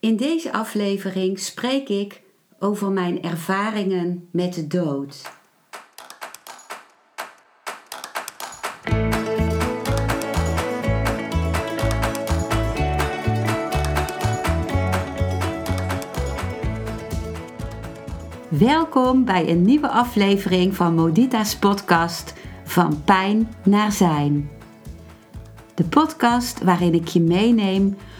In deze aflevering spreek ik over mijn ervaringen met de dood. Welkom bij een nieuwe aflevering van Modita's podcast Van Pijn naar Zijn. De podcast waarin ik je meeneem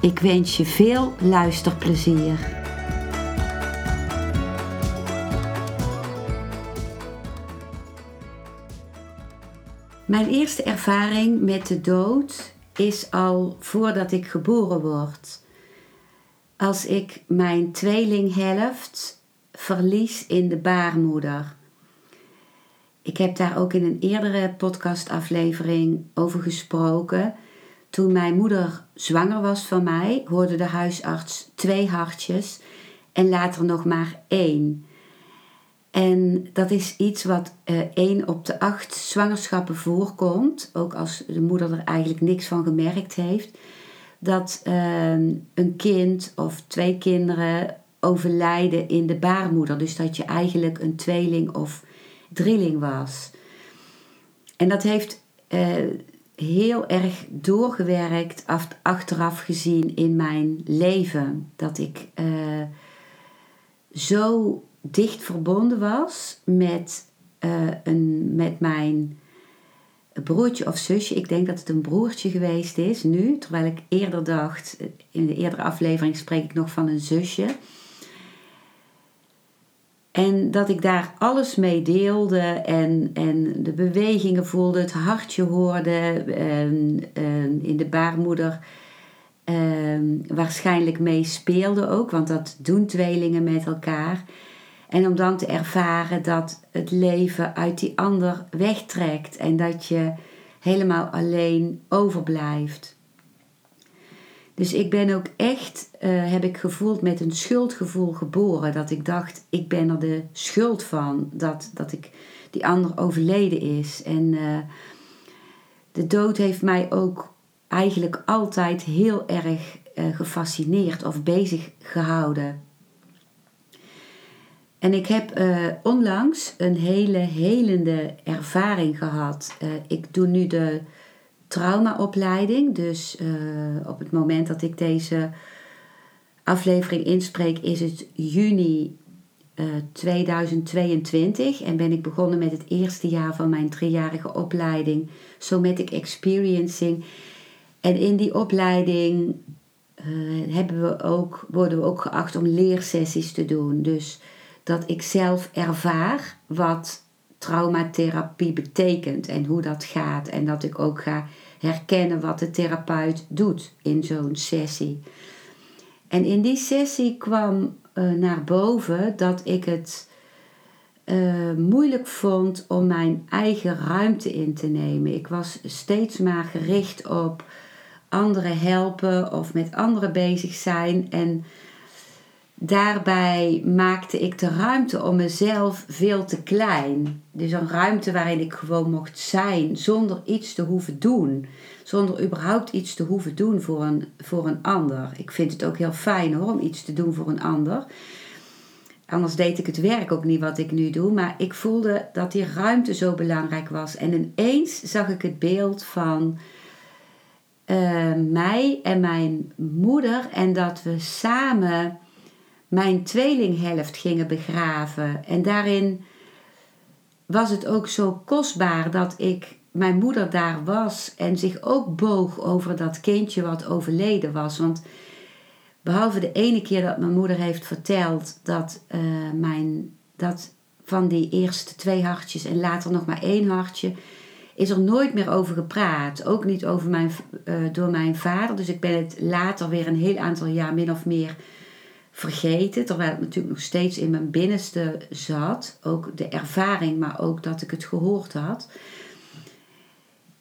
Ik wens je veel luisterplezier. Mijn eerste ervaring met de dood is al voordat ik geboren word. Als ik mijn tweelinghelft verlies in de baarmoeder. Ik heb daar ook in een eerdere podcastaflevering over gesproken. Toen mijn moeder zwanger was van mij, hoorde de huisarts twee hartjes en later nog maar één. En dat is iets wat uh, één op de acht zwangerschappen voorkomt, ook als de moeder er eigenlijk niks van gemerkt heeft. Dat uh, een kind of twee kinderen overlijden in de baarmoeder. Dus dat je eigenlijk een tweeling of drieling was. En dat heeft uh, heel erg doorgewerkt af, achteraf gezien in mijn leven. Dat ik uh, zo dicht verbonden was met, uh, een, met mijn broertje of zusje. Ik denk dat het een broertje geweest is nu, terwijl ik eerder dacht, in de eerdere aflevering spreek ik nog van een zusje. En dat ik daar alles mee deelde en, en de bewegingen voelde, het hartje hoorde en, en in de baarmoeder. Um, waarschijnlijk mee speelde ook, want dat doen tweelingen met elkaar. En om dan te ervaren dat het leven uit die ander wegtrekt en dat je helemaal alleen overblijft. Dus ik ben ook echt, uh, heb ik gevoeld met een schuldgevoel geboren. Dat ik dacht, ik ben er de schuld van dat, dat ik die ander overleden is. En uh, de dood heeft mij ook eigenlijk altijd heel erg uh, gefascineerd of bezig gehouden. En ik heb onlangs een hele helende ervaring gehad. Ik doe nu de traumaopleiding. Dus uh, op het moment dat ik deze aflevering inspreek, is het juni 2022. En ben ik begonnen met het eerste jaar van mijn driejarige opleiding Somatic Experiencing. En in die opleiding hebben we ook, worden we ook geacht om leersessies te doen. Dus dat ik zelf ervaar wat traumatherapie betekent en hoe dat gaat. En dat ik ook ga herkennen wat de therapeut doet in zo'n sessie. En in die sessie kwam uh, naar boven dat ik het uh, moeilijk vond om mijn eigen ruimte in te nemen. Ik was steeds maar gericht op anderen helpen of met anderen bezig zijn. En Daarbij maakte ik de ruimte om mezelf veel te klein. Dus een ruimte waarin ik gewoon mocht zijn zonder iets te hoeven doen. Zonder überhaupt iets te hoeven doen voor een, voor een ander. Ik vind het ook heel fijn hoor, om iets te doen voor een ander. Anders deed ik het werk ook niet wat ik nu doe. Maar ik voelde dat die ruimte zo belangrijk was. En ineens zag ik het beeld van uh, mij en mijn moeder. En dat we samen mijn tweelinghelft gingen begraven. En daarin was het ook zo kostbaar dat ik mijn moeder daar was en zich ook boog over dat kindje wat overleden was. Want behalve de ene keer dat mijn moeder heeft verteld dat, uh, mijn, dat van die eerste twee hartjes en later nog maar één hartje, is er nooit meer over gepraat. Ook niet over mijn, uh, door mijn vader. Dus ik ben het later weer een heel aantal jaar min of meer vergeten, terwijl het natuurlijk nog steeds in mijn binnenste zat. Ook de ervaring, maar ook dat ik het gehoord had.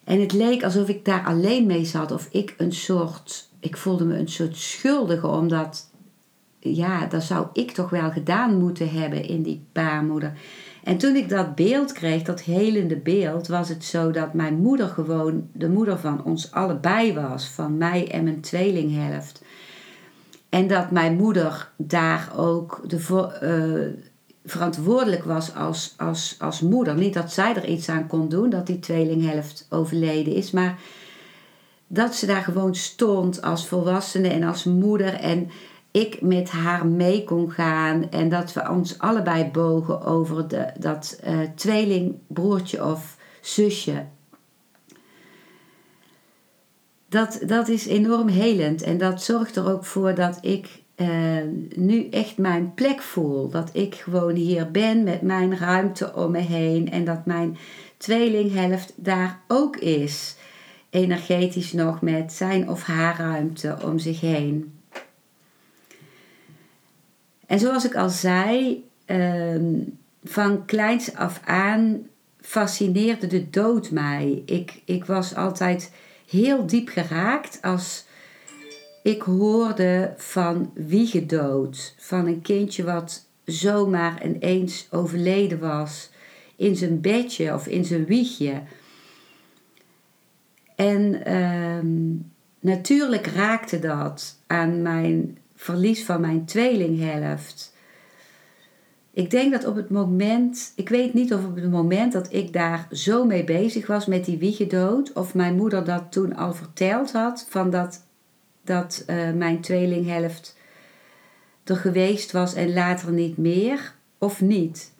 En het leek alsof ik daar alleen mee zat, of ik een soort, ik voelde me een soort schuldige, omdat, ja, dat zou ik toch wel gedaan moeten hebben in die baarmoeder. En toen ik dat beeld kreeg, dat helende beeld, was het zo dat mijn moeder gewoon de moeder van ons allebei was, van mij en mijn tweelinghelft. En dat mijn moeder daar ook de, uh, verantwoordelijk was als, als, als moeder. Niet dat zij er iets aan kon doen, dat die tweelinghelft overleden is, maar dat ze daar gewoon stond als volwassene en als moeder en ik met haar mee kon gaan en dat we ons allebei bogen over de, dat uh, tweelingbroertje of zusje. Dat, dat is enorm helend en dat zorgt er ook voor dat ik uh, nu echt mijn plek voel. Dat ik gewoon hier ben met mijn ruimte om me heen en dat mijn tweelinghelft daar ook is. Energetisch nog met zijn of haar ruimte om zich heen. En zoals ik al zei, uh, van kleins af aan fascineerde de dood mij. Ik, ik was altijd heel diep geraakt als ik hoorde van wiegedood. Van een kindje wat zomaar ineens overleden was in zijn bedje of in zijn wiegje. En ehm, natuurlijk raakte dat aan mijn verlies van mijn tweelinghelft. Ik denk dat op het moment, ik weet niet of op het moment dat ik daar zo mee bezig was met die wiegedood, of mijn moeder dat toen al verteld had, van dat dat uh, mijn tweelinghelft er geweest was en later niet meer, of niet.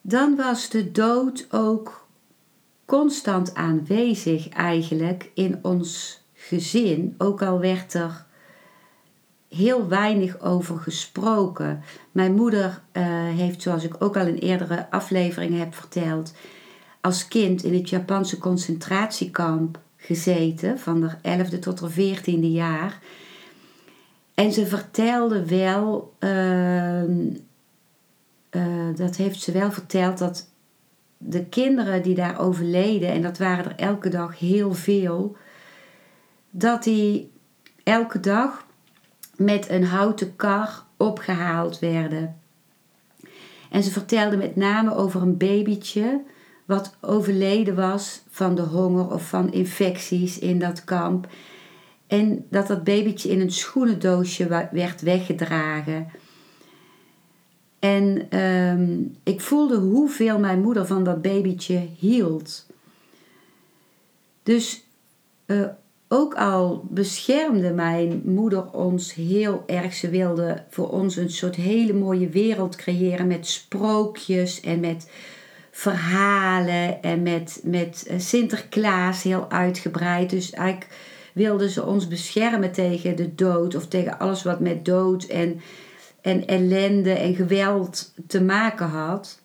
Dan was de dood ook constant aanwezig eigenlijk in ons gezin, ook al werd er heel weinig over gesproken. Mijn moeder uh, heeft, zoals ik ook al in eerdere afleveringen heb verteld, als kind in het Japanse concentratiekamp gezeten, van de 11e tot de 14e jaar. En ze vertelde wel, uh, dat heeft ze wel verteld, dat de kinderen die daar overleden, en dat waren er elke dag heel veel, dat die elke dag met een houten kar opgehaald werden. En ze vertelde met name over een babytje wat overleden was van de honger of van infecties in dat kamp. En dat dat babytje in een schoenendoosje werd weggedragen. En ehm, ik voelde hoeveel mijn moeder van dat babytje hield. Dus uh, ook al beschermde mijn moeder ons heel erg, ze wilde voor ons een soort hele mooie wereld creëren met sprookjes en met verhalen en met, met eh, Sinterklaas heel uitgebreid. Dus eigenlijk wilden ze ons beschermen tegen de dood of tegen alles wat met dood en, en ellende en geweld te maken had.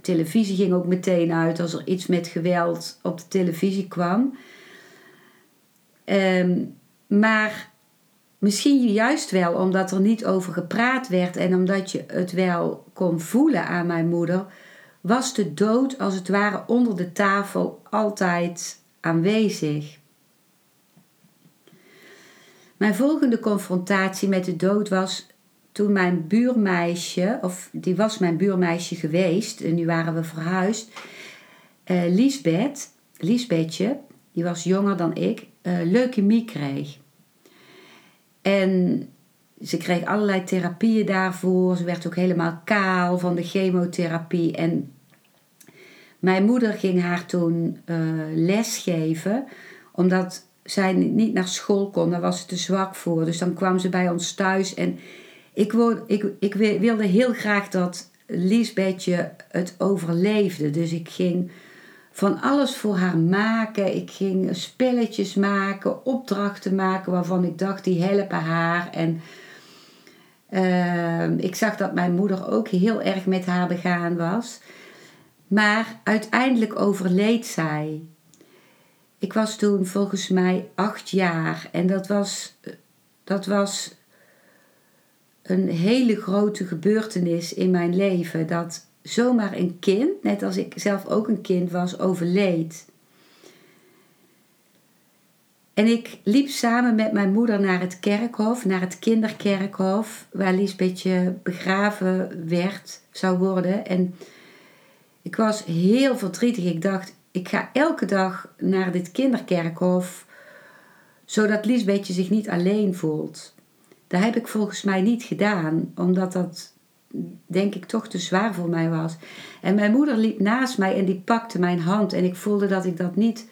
televisie ging ook meteen uit als er iets met geweld op de televisie kwam. Ehm, maar misschien juist wel omdat er niet over gepraat werd en omdat je het wel kon voelen aan mijn moeder, was de dood als het ware onder de tafel altijd aanwezig. Mijn volgende confrontatie met de dood was toen mijn buurmeisje, of die was mijn buurmeisje geweest, en nu waren we verhuisd, uh, Liesbethje, die was jonger dan ik, uh, leukemie kreeg. En ze kreeg allerlei therapieën daarvoor. Ze werd ook helemaal kaal van de chemotherapie. En mijn moeder ging haar toen uh, lesgeven, omdat zij niet naar school kon. Daar was ze te zwak voor. Dus dan kwam ze bij ons thuis. En ik, ik, ik wilde heel graag dat Liesbetje het overleefde. Dus ik ging van alles voor haar maken. Ik ging spelletjes maken, opdrachten maken waarvan ik dacht die helpen haar. En uh, ik zag dat mijn moeder ook heel erg met haar begaan was. Maar uiteindelijk overleed zij. Ik was toen volgens mij acht jaar en dat was, dat was een hele grote gebeurtenis in mijn leven. Dat zomaar een kind, net als ik zelf ook een kind was, overleed. En ik liep samen met mijn moeder naar het kerkhof, naar het kinderkerkhof, waar Liesbetje begraven werd, zou worden. En ik was heel verdrietig. Ik dacht, ik ga elke dag naar dit kinderkerkhof, zodat Liesbetje zich niet alleen voelt. Dat heb ik volgens mij niet gedaan, omdat dat denk ik toch te zwaar voor mij was. En mijn moeder liep naast mij en die pakte mijn hand en ik voelde dat ik dat niet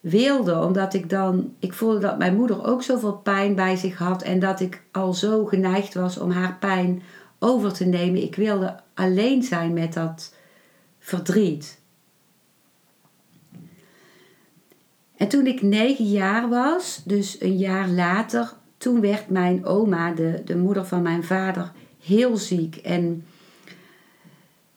wilde, omdat ik dan, ik voelde dat mijn moeder ook zoveel pijn bij zich had en dat ik al zo geneigd was om haar pijn over te nemen. Ik wilde alleen zijn met dat verdriet. En toen ik negen jaar was, dus een jaar later, toen werd mijn oma, de, de moeder van mijn vader, heel ziek. En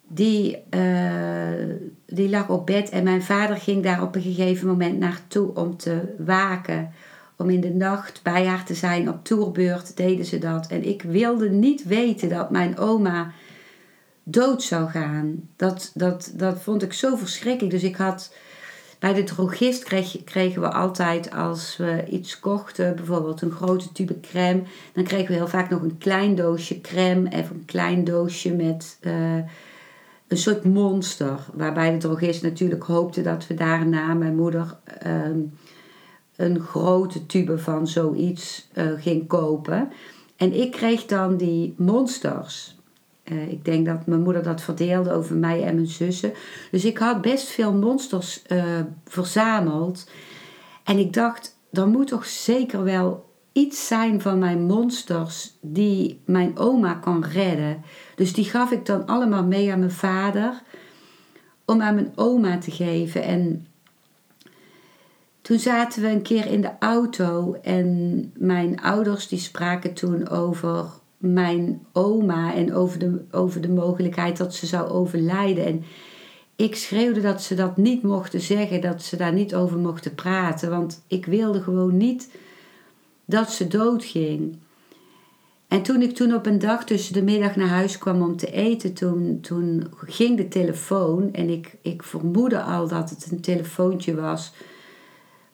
die, uh, die lag op bed en mijn vader ging daar op een gegeven moment naartoe om te waken. Om in de nacht bij haar te zijn. Op toerbeurt deden ze dat. En ik wilde niet weten dat mijn oma dood zou gaan. Dat, dat, dat vond ik zo verschrikkelijk. Dus ik had bij de drogist kregen we altijd als we iets kochten, bijvoorbeeld een grote tube crème, dan kregen we heel vaak nog een klein doosje crème en een klein doosje met uh, een soort monster. Waarbij de drogist natuurlijk hoopte dat we daarna, mijn moeder, uh, een grote tube van zoiets uh, ging kopen. En ik kreeg dan die monsters. Uh, ik denk dat mijn moeder dat verdeelde over mij en mijn zussen. Dus ik had best veel monsters uh, verzameld. En ik dacht, er moet toch zeker wel iets zijn van mijn monsters die mijn oma kan redden. Dus die gaf ik dan allemaal mee aan mijn vader om aan mijn oma te geven. En toen zaten we een keer in de auto en mijn ouders die spraken toen over mijn oma en over de, over de mogelijkheid dat ze zou overlijden. En ik schreeuwde dat ze dat niet mochten zeggen, dat ze daar niet over mochten praten, want ik wilde gewoon niet dat ze doodging. En toen ik toen op een dag tussen de middag naar huis kwam om te eten, toen, toen ging de telefoon en ik, ik vermoedde al dat het een telefoontje was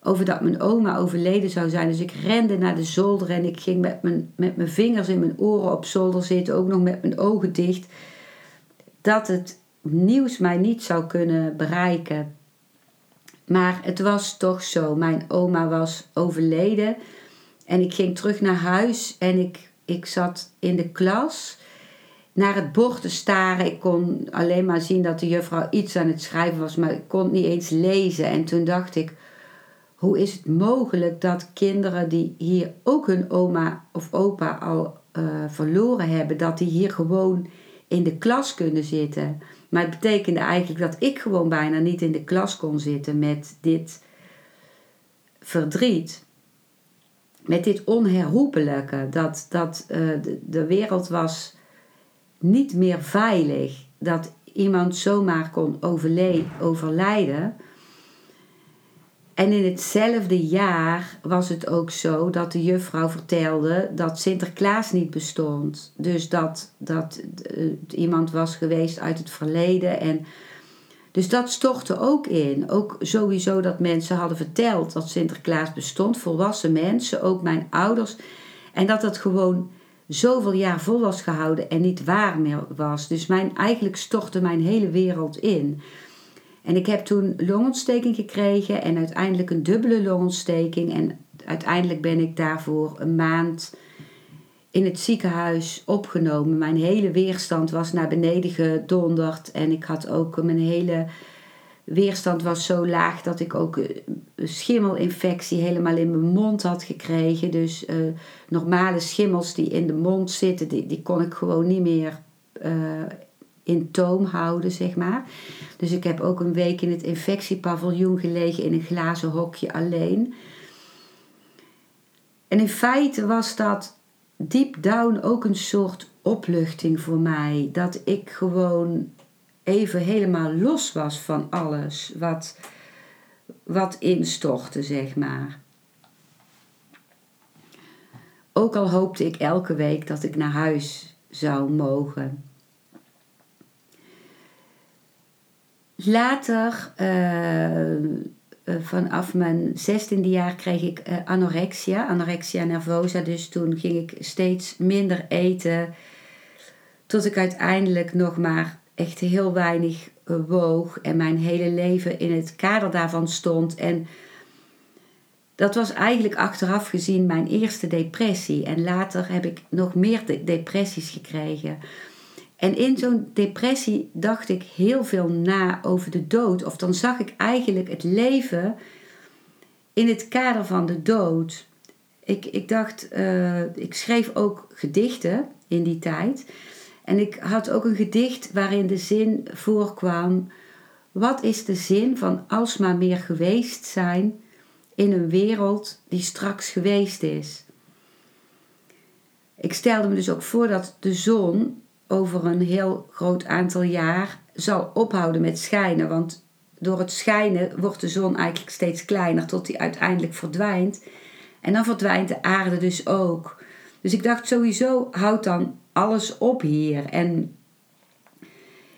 over dat mijn oma overleden zou zijn. Dus ik rende naar de zolder en ik ging met mijn, met mijn vingers in mijn oren op zolder zitten, ook nog met mijn ogen dicht, dat het nieuws mij niet zou kunnen bereiken. Maar het was toch zo. Mijn oma was overleden en ik ging terug naar huis en ik, ik zat in de klas naar het bord te staren. Ik kon alleen maar zien dat de juffrouw iets aan het schrijven was, maar ik kon niet eens lezen. En toen dacht ik, hoe is het mogelijk dat kinderen die hier ook hun oma of opa al uh, verloren hebben, dat die hier gewoon in de klas kunnen zitten? Maar het betekende eigenlijk dat ik gewoon bijna niet in de klas kon zitten met dit verdriet. Met dit onherroepelijke. Dat, dat uh, de, de wereld was niet meer veilig. Dat iemand zomaar kon overlijden. En in hetzelfde jaar was het ook zo dat de juffrouw vertelde dat Sinterklaas niet bestond. Dus dat, dat uh, iemand was geweest uit het verleden. En dus dat stortte ook in. Ook sowieso dat mensen hadden verteld dat Sinterklaas bestond. Volwassen mensen, ook mijn ouders. En dat dat gewoon zoveel jaar vol was gehouden en niet waar meer was. Dus mijn, eigenlijk stortte mijn hele wereld in. En ik heb toen longontsteking gekregen en uiteindelijk een dubbele longontsteking. En uiteindelijk ben ik daarvoor een maand in het ziekenhuis opgenomen. Mijn hele weerstand was naar beneden gedonderd. En ik had ook mijn hele weerstand was zo laag dat ik ook een schimmelinfectie helemaal in mijn mond had gekregen. Dus uh, normale schimmels die in de mond zitten, die, die kon ik gewoon niet meer uh, in toom houden, zeg maar. Dus ik heb ook een week in het infectiepaviljoen gelegen in een glazen hokje alleen. En in feite was dat deep down ook een soort opluchting voor mij. Dat ik gewoon even helemaal los was van alles wat, wat instortte, zeg maar. Ook al hoopte ik elke week dat ik naar huis zou mogen. Later, uh, vanaf mijn zestiende jaar, kreeg ik uh, anorexia, anorexia nervosa. Dus toen ging ik steeds minder eten. Tot ik uiteindelijk nog maar echt heel weinig woog. En mijn hele leven in het kader daarvan stond. En dat was eigenlijk achteraf gezien mijn eerste depressie. En later heb ik nog meer depressies gekregen. En in zo'n depressie dacht ik heel veel na over de dood. Of dan zag ik eigenlijk het leven in het kader van de dood. Ik, ik dacht, uh, ik schreef ook gedichten in die tijd. En ik had ook een gedicht waarin de zin voorkwam: Wat is de zin van alsmaar meer geweest zijn in een wereld die straks geweest is? Ik stelde me dus ook voor dat de zon over een heel groot aantal jaar zal ophouden met schijnen. Want door het schijnen wordt de zon eigenlijk steeds kleiner tot die uiteindelijk verdwijnt. En dan verdwijnt de aarde dus ook. Dus ik dacht sowieso, houd dan alles op hier. En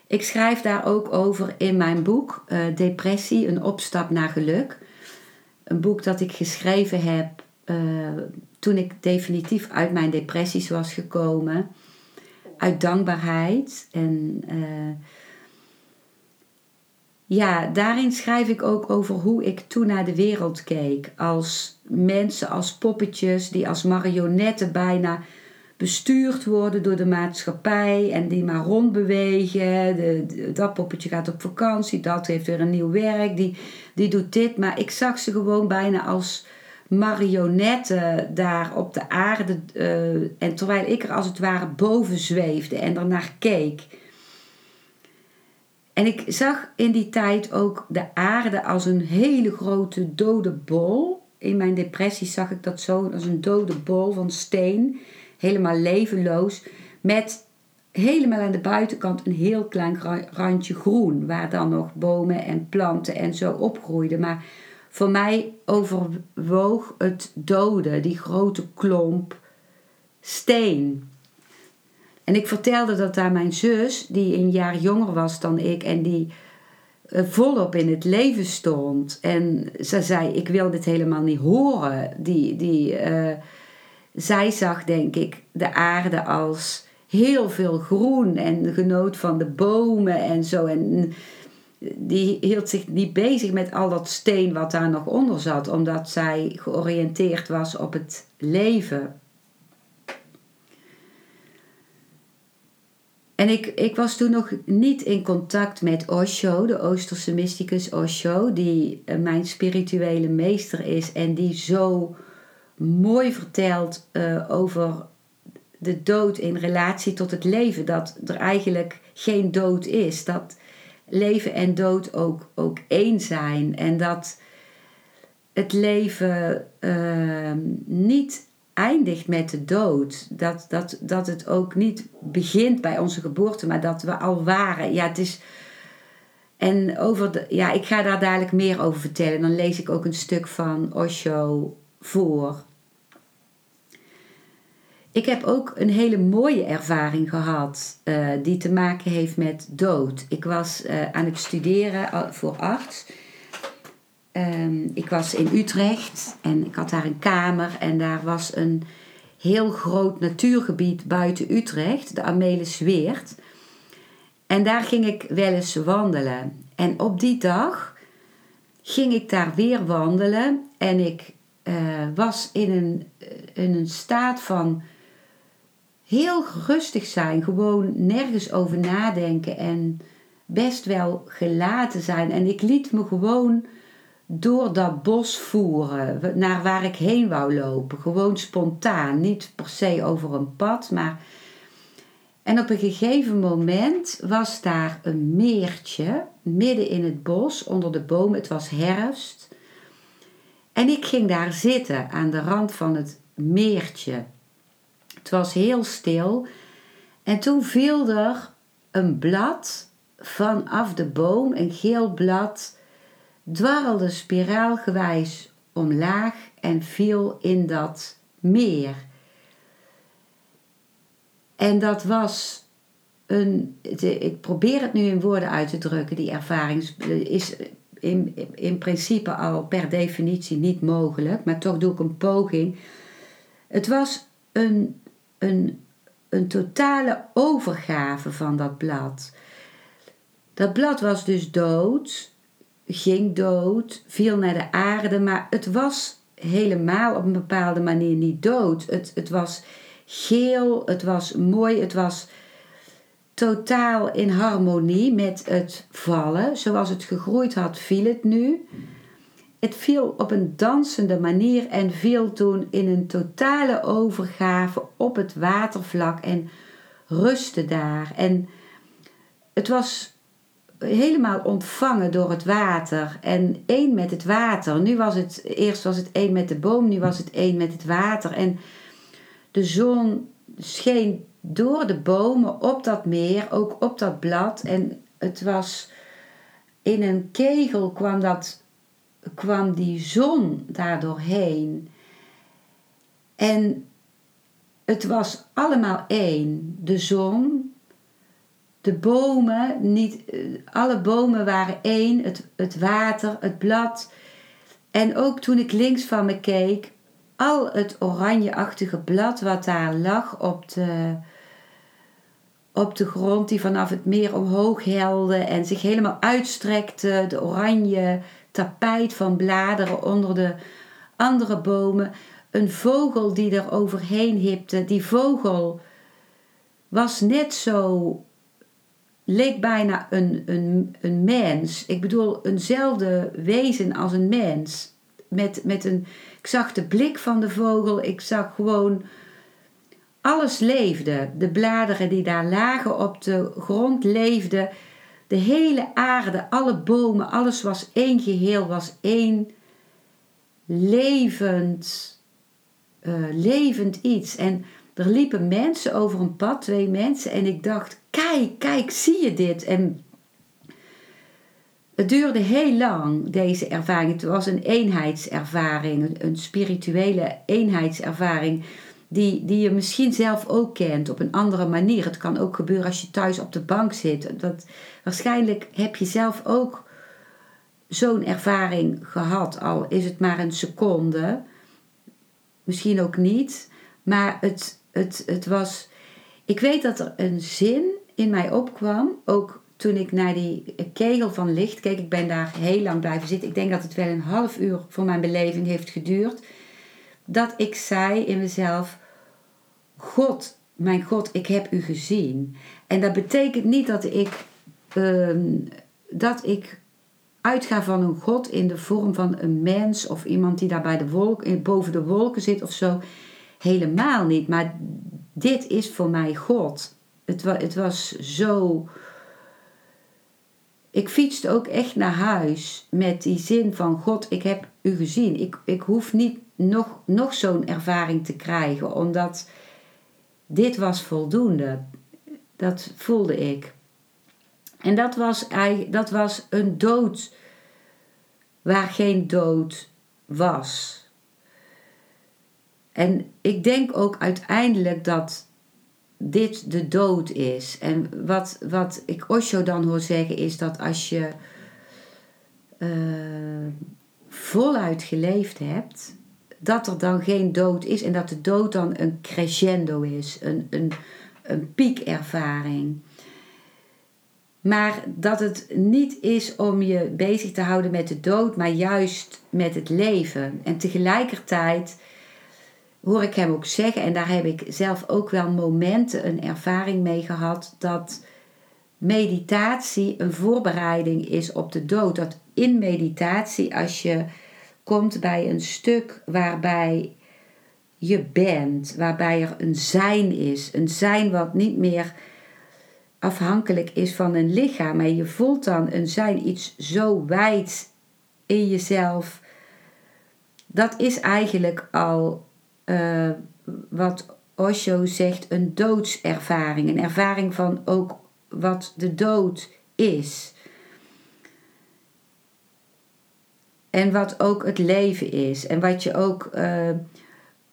ik schrijf daar ook over in mijn boek uh, Depressie, een opstap naar geluk. Een boek dat ik geschreven heb uh, toen ik definitief uit mijn depressies was gekomen uit dankbaarheid. En uh, ja, daarin schrijf ik ook over hoe ik toen naar de wereld keek. Als mensen, als poppetjes die als marionetten bijna bestuurd worden door de maatschappij en die maar rondbewegen. De, dat poppetje gaat op vakantie, dat heeft weer een nieuw werk, die, die doet dit. Maar ik zag ze gewoon bijna als marionetten daar op de aarde. Uh, en terwijl ik er als het ware boven zweefde en ernaar keek. En ik zag in die tijd ook de aarde als een hele grote dode bol. In mijn depressie zag ik dat zo als een dode bol van steen, helemaal levenloos, met helemaal aan de buitenkant een heel klein randje groen, waar dan nog bomen en planten en zo opgroeiden. Maar voor mij overwoog het dode, die grote klomp steen. En ik vertelde dat aan mijn zus, die een jaar jonger was dan ik en die eh, volop in het leven stond. En ze zei: Ik wil dit helemaal niet horen. Die, die, uh, zij zag, denk ik, de aarde als heel veel groen en genoot van de bomen en zo. En die hield zich niet bezig met al dat steen wat daar nog onder zat, omdat zij georiënteerd was op het leven. En ik, ik was toen nog niet in contact met Osho, de Oosterse mysticus Osho, die eh, mijn spirituele meester is en die zo mooi vertelt uh, over de dood in relatie tot het leven. Dat er eigenlijk geen dood is. Dat leven en dood ook, ook één zijn. En dat het leven uh, niet eindigt met de dood. Dat, dat, dat het ook niet begint bij onze geboorte, maar dat we al waren. Ja, het is. En over de, ja, ik ga daar dadelijk meer over vertellen. Dan lees ik ook een stuk van Osho voor. Ik heb ook een hele mooie ervaring gehad uh, die te maken heeft met dood. Ik was uh, aan het studeren voor arts. Um, ik was in Utrecht en ik had daar een kamer en daar was een heel groot natuurgebied buiten Utrecht, de Amelisweert. En daar ging ik wel eens wandelen. En op die dag ging ik daar weer wandelen en ik uh, was in een, in een staat van heel rustig zijn, gewoon nergens over nadenken en best wel gelaten zijn. En ik liet me gewoon door dat bos voeren, naar waar ik heen wou lopen. Gewoon spontaan, niet per se over een pad, maar. En op een gegeven moment was daar een meertje midden in het bos, onder de bomen. Het was herfst. En ik ging daar zitten aan de rand van het meertje. Het was heel stil. En toen viel er een blad vanaf de boom, een geel blad, dwarrelde spiraalgewijs omlaag en viel in dat meer. En dat was een. Ik probeer het nu in woorden uit te drukken. Die ervaring is in, in principe al per definitie niet mogelijk, maar toch doe ik een poging. Het was een, een, een totale overgave van dat blad. Dat blad was dus dood, ging dood, viel naar de aarde, maar het was helemaal op een bepaalde manier niet dood. Het, het was geel, het was mooi, het was totaal in harmonie met het vallen. Zoals het gegroeid had, viel het nu. Het viel op een dansende manier en viel toen in een totale overgave op het watervlak en rustte daar. En het was helemaal ontvangen door het water en één met het water. Nu was het, eerst was het één met de boom, nu was het één met het water. En de zon scheen door de bomen op dat meer, ook op dat blad. En het was in een kegel kwam, dat, kwam die zon daar doorheen. En het was allemaal één. De zon, de bomen, niet, eh, alle bomen waren één. Het, het water, het blad. En ook toen ik links van me keek, al het oranjeachtige blad wat daar lag op de, op de grond, die vanaf het meer omhoog helde en zich helemaal uitstrekte, de oranje tapijt van bladeren onder de andere bomen, een vogel die er overheen hipte. Die vogel was net zo, leek bijna een, een, een mens. Ik bedoel, eenzelfde wezen als een mens. Met, met een, ik zag de blik van de vogel, ik zag gewoon alles leefde. De bladeren die daar lagen op de grond leefden. De hele aarde, alle bomen, alles was één geheel, was één levend, uh, levend iets. En er liepen mensen over een pad, twee mensen, en ik dacht: kijk, kijk, zie je dit? En het duurde heel lang, deze ervaring. Het was een eenheidservaring, een spirituele eenheidservaring die, die je misschien zelf ook kent op een andere manier. Het kan ook gebeuren als je thuis op de bank zit. Dat, waarschijnlijk heb je zelf ook zo'n ervaring gehad, al is het maar een seconde. Misschien ook niet, maar het, het, het was. Ik weet dat er een zin in mij opkwam, ook toen ik naar die kegel van licht keek. Ik ben daar heel lang blijven zitten. Ik denk dat het wel een half uur voor mijn beleving heeft geduurd dat ik zei in mezelf: God, mijn God, ik heb u gezien. En dat betekent niet dat ik, ehm, dat ik uitga van een God in de vorm van een mens of iemand die daar bij de wolk, boven de wolken zit of zo. Helemaal niet. Maar dit is voor mij God. Het, het was zo. Ik fietste ook echt naar huis met die zin van God, ik heb u gezien. Ik, ik hoef niet nog, nog zo'n ervaring te krijgen, omdat dit was voldoende. Dat voelde ik. En dat was, dat was een dood waar geen dood was. En ik denk ook uiteindelijk dat dit de dood is. En wat, wat ik Osho dan hoor zeggen is dat als je uh, voluit geleefd hebt, dat er dan geen dood is en dat de dood dan een crescendo is, een, een, een piekervaring. Maar dat het niet is om je bezig te houden met de dood, maar juist met het leven. En tegelijkertijd hoor ik hem ook zeggen, en daar heb ik zelf ook wel momenten een ervaring mee gehad, dat meditatie een voorbereiding is op de dood. Dat in meditatie, als je komt bij een stuk waarbij je bent, waarbij er een zijn is. Een zijn wat niet meer afhankelijk is van een lichaam, maar je voelt dan een zijn, iets zo wijd in jezelf. Dat is eigenlijk al uh, wat Osho zegt, een doodservaring. Een ervaring van ook wat de dood is. En wat ook het leven is. En wat je ook, uh,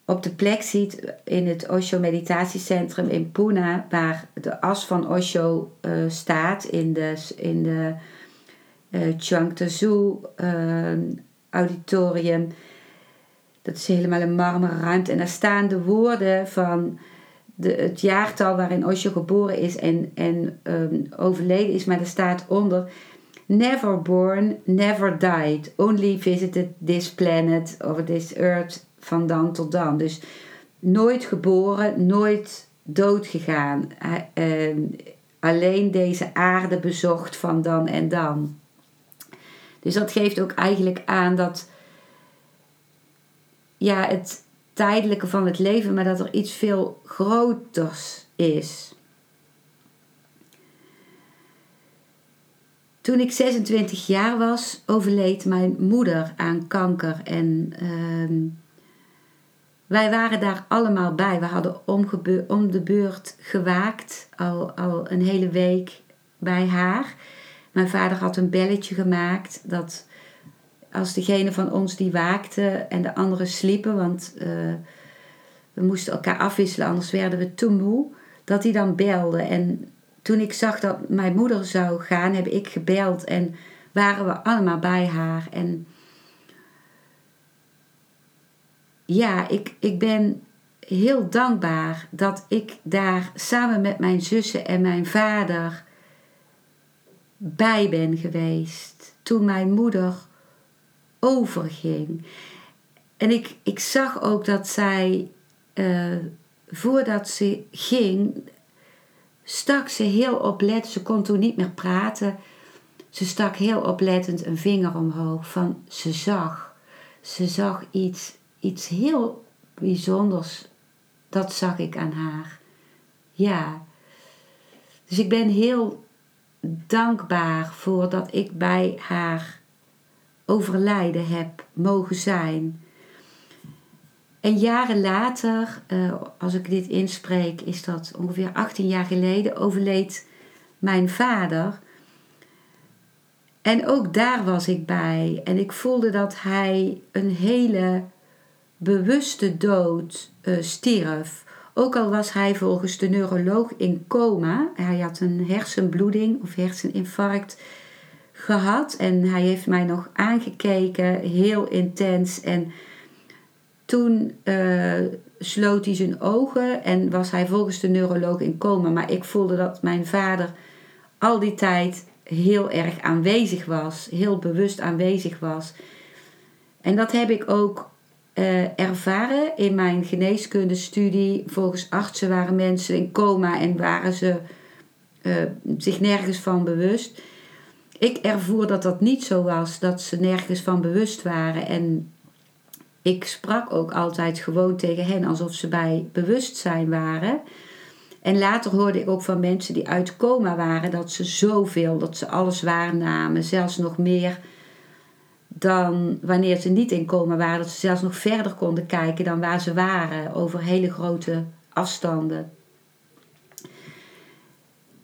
op de plek ziet in het Osho Meditatiecentrum in Pune, waar de as van Osho uh, staat in de, in de uh, auditorium. Dat is helemaal een marmeren ruimte. En daar staan de woorden van de, het jaartal waarin Osho geboren is en, en um, overleden is. Maar er staat onder: Never born, never died. Only visited this planet or this earth van dan tot dan. Dus nooit geboren, nooit dood gegaan. Uh, alleen deze aarde bezocht van dan en dan. Dus dat geeft ook eigenlijk aan dat ja, het tijdelijke van het leven, maar dat er iets veel groters is. Toen ik 26 jaar was, overleed mijn moeder aan kanker. En uh, wij waren daar allemaal bij. We hadden om, de beurt gewaakt, al, al een hele week bij haar. Mijn vader had een belletje gemaakt dat als degene van ons die waakte en de anderen sliepen, want uh, we moesten elkaar afwisselen, anders werden we te moe, dat hij dan belde. En toen ik zag dat mijn moeder zou gaan, heb ik gebeld en waren we allemaal bij haar. En ja, ik, ik ben heel dankbaar dat ik daar samen met mijn zussen en mijn vader bij ben geweest. Toen mijn moeder overging. En ik, ik zag ook dat zij, uh, voordat ze ging, stak ze heel oplettend, ze kon toen niet meer praten, ze stak heel oplettend een vinger omhoog van ze zag. Ze zag iets, iets heel bijzonders, dat zag ik aan haar. Ja. Dus ik ben heel dankbaar voor dat ik bij haar overlijden heb mogen zijn. En jaren later, uh, als ik dit inspreek, is dat ongeveer 18 jaar geleden, overleed mijn vader. En ook daar was ik bij. En ik voelde dat hij een hele bewuste dood uh, stierf. Ook al was hij volgens de neuroloog in coma. Hij had een hersenbloeding of herseninfarct gehad. En hij heeft mij nog aangekeken, heel intens. En toen uh, sloot hij zijn ogen en was hij volgens de neuroloog in coma. Maar ik voelde dat mijn vader al die tijd heel erg aanwezig was, heel bewust aanwezig was. En dat heb ik ook uh, ervaren in mijn geneeskundestudie. Volgens artsen waren mensen in coma en waren ze uh, zich nergens van bewust ik ervoer dat dat niet zo was, dat ze nergens van bewust waren. En ik sprak ook altijd gewoon tegen hen alsof ze bij bewustzijn waren. En later hoorde ik ook van mensen die uit coma waren dat ze zoveel, dat ze alles waarnamen, zelfs nog meer dan wanneer ze niet in coma waren, dat ze zelfs nog verder konden kijken dan waar ze waren over hele grote afstanden.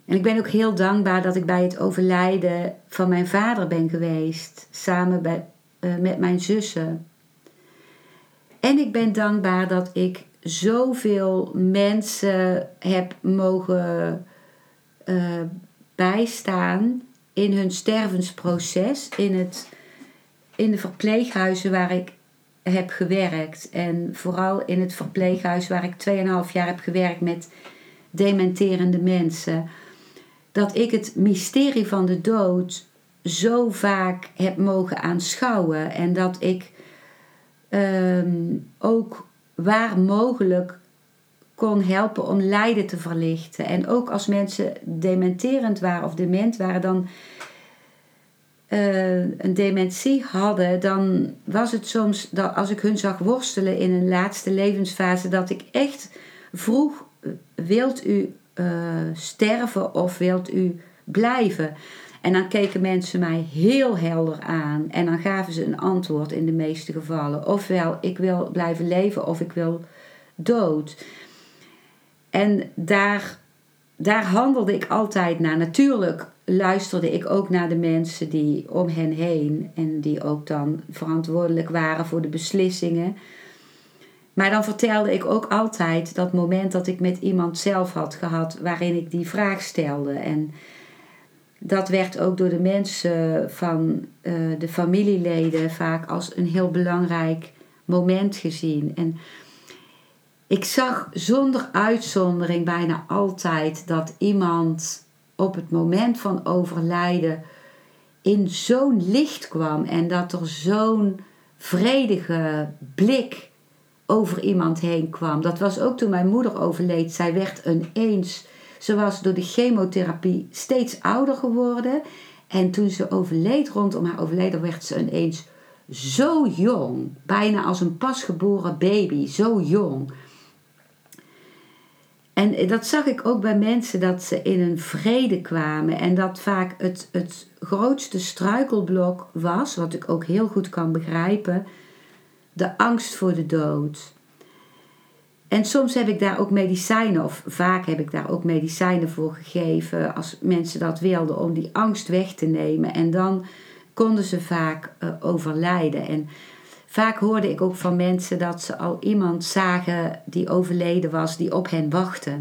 En ik ben ook heel dankbaar dat ik bij het overlijden van mijn vader ben geweest, samen bij, uh, met mijn zussen. En ik ben dankbaar dat ik zoveel mensen heb mogen uh, bijstaan in hun stervensproces, in, het, in de verpleeghuizen waar ik heb gewerkt. En vooral in het verpleeghuis waar ik 2,5 jaar heb gewerkt met dementerende mensen dat ik het mysterie van de dood zo vaak heb mogen aanschouwen en dat ik ehm, ook waar mogelijk kon helpen om lijden te verlichten. En ook als mensen dementerend waren of dement waren, dan uh, een dementie hadden, dan was het soms dat als ik hun zag worstelen in een laatste levensfase, dat ik echt vroeg: wilt u uh, sterven of wilt u blijven? En dan keken mensen mij heel helder aan en dan gaven ze een antwoord in de meeste gevallen. Ofwel, ik wil blijven leven of ik wil dood. En daar, daar handelde ik altijd naar. Natuurlijk luisterde ik ook naar de mensen die om hen heen en die ook dan verantwoordelijk waren voor de beslissingen. Maar dan vertelde ik ook altijd dat moment dat ik met iemand zelf had gehad waarin ik die vraag stelde. En dat werd ook door de mensen van uh, de familieleden vaak als een heel belangrijk moment gezien. En ik zag zonder uitzondering bijna altijd dat iemand op het moment van overlijden in zo'n licht kwam en dat er zo'n vredige blik over iemand heen kwam. Dat was ook toen mijn moeder overleed. Zij werd ineens, ze was door de chemotherapie steeds ouder geworden. En toen ze overleed, rondom haar overleden, werd ze ineens zo jong. Bijna als een pasgeboren baby, zo jong. En dat zag ik ook bij mensen, dat ze in een vrede kwamen. En dat vaak het, het grootste struikelblok was, wat ik ook heel goed kan begrijpen, de angst voor de dood. En soms heb ik daar ook medicijnen, of vaak heb ik daar ook medicijnen voor gegeven, als mensen dat wilden, om die angst weg te nemen. En dan konden ze vaak uh, overlijden. En vaak hoorde ik ook van mensen dat ze al iemand zagen die overleden was, die op hen wachtte.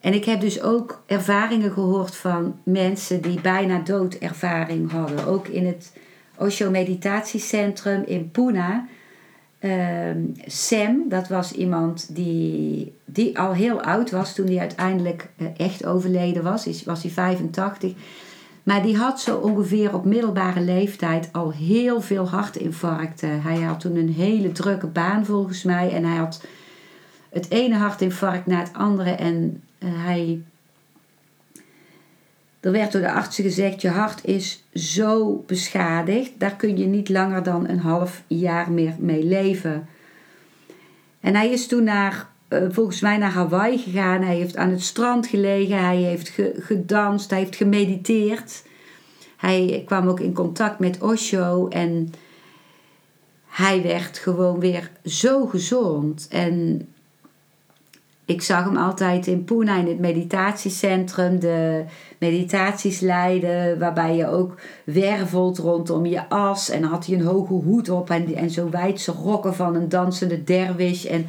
En ik heb dus ook ervaringen gehoord van mensen die bijna doodervaring hadden. Ook in het Osho Meditatiecentrum in Pune. Uh, Sam, dat was iemand die, die al heel oud was toen hij uiteindelijk uh, echt overleden was. Was hij 85. Maar die had zo ongeveer op middelbare leeftijd al heel veel hartinfarcten. Hij had toen een hele drukke baan volgens mij. En hij had het ene hartinfarct na het andere. En uh, hij er werd door de artsen gezegd: je hart is zo beschadigd, daar kun je niet langer dan een half jaar meer mee leven. En hij is toen naar, uh, volgens mij naar Hawaii gegaan. Hij heeft aan het strand gelegen, hij heeft gedanst, hij heeft gemediteerd. Hij kwam ook in contact met Osho en hij werd gewoon weer zo gezond. En ik zag hem altijd in Pune in het meditatiecentrum de meditaties leiden, waarbij je ook wervelt rondom je as. En had hij een hoge hoed op en, en zo wijdse rokken van een dansende derwish. En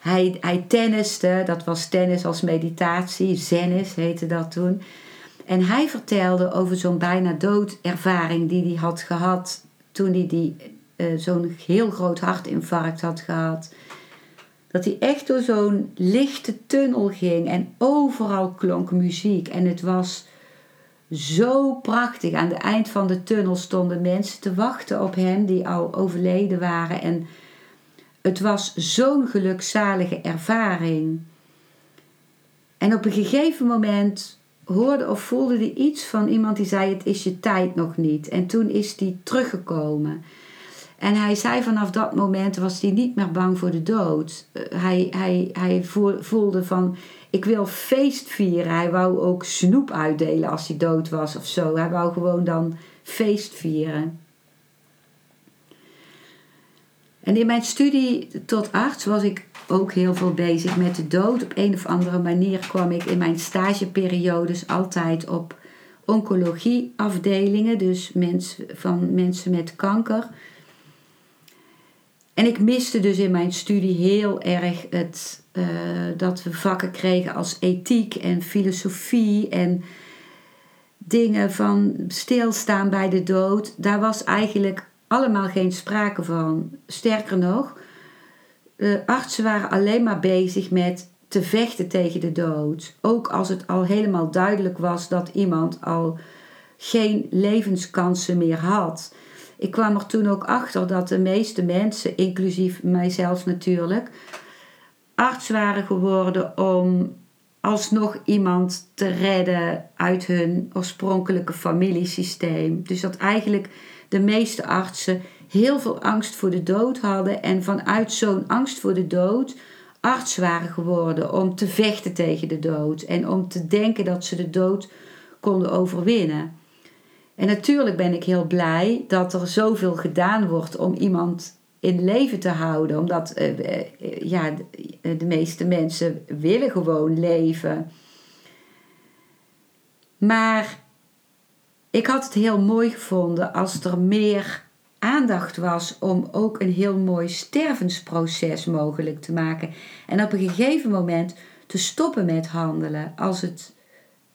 hij, hij tenniste, dat was tennis als meditatie, zennis heette dat toen. En hij vertelde over zo'n bijna doodervaring die hij had gehad toen hij die, uh, zo'n heel groot hartinfarct had gehad dat hij echt door zo'n lichte tunnel ging en overal klonk muziek. En het was zo prachtig. Aan het eind van de tunnel stonden mensen te wachten op hem die al overleden waren. En het was zo'n gelukzalige ervaring. En op een gegeven moment hoorde of voelde hij iets van iemand die zei: Het is je tijd nog niet. En toen is hij teruggekomen. En hij zei vanaf dat moment was hij niet meer bang voor de dood. Eh, hij, hij, hij voelde van, ik wil feest vieren. Hij wou ook snoep uitdelen als hij dood was of zo. Hij wou gewoon dan feest vieren. En in mijn studie tot arts was ik ook heel veel bezig met de dood. Op een of andere manier kwam ik in mijn stageperiodes altijd op oncologieafdelingen, dus mens, van mensen met kanker. En ik miste dus in mijn studie heel erg het, uh, dat we vakken kregen als ethiek en filosofie en dingen van stilstaan bij de dood. Daar was eigenlijk allemaal geen sprake van. Sterker nog, de artsen waren alleen maar bezig met te vechten tegen de dood. Ook als het al helemaal duidelijk was dat iemand al geen levenskansen meer had ik kwam er toen ook achter dat de meeste mensen, inclusief mijzelf natuurlijk, arts waren geworden om alsnog iemand te redden uit hun oorspronkelijke familiesysteem. Dus dat eigenlijk de meeste artsen heel veel angst voor de dood hadden en vanuit zo'n angst voor de dood arts waren geworden om te vechten tegen de dood en om te denken dat ze de dood konden overwinnen. En natuurlijk ben ik heel blij dat er zoveel gedaan wordt om iemand in leven te houden. Omdat uh, ja, de, de meeste mensen willen gewoon leven. Maar ik had het heel mooi gevonden als er meer aandacht was om ook een heel mooi stervensproces mogelijk te maken. En op een gegeven moment te stoppen met handelen als het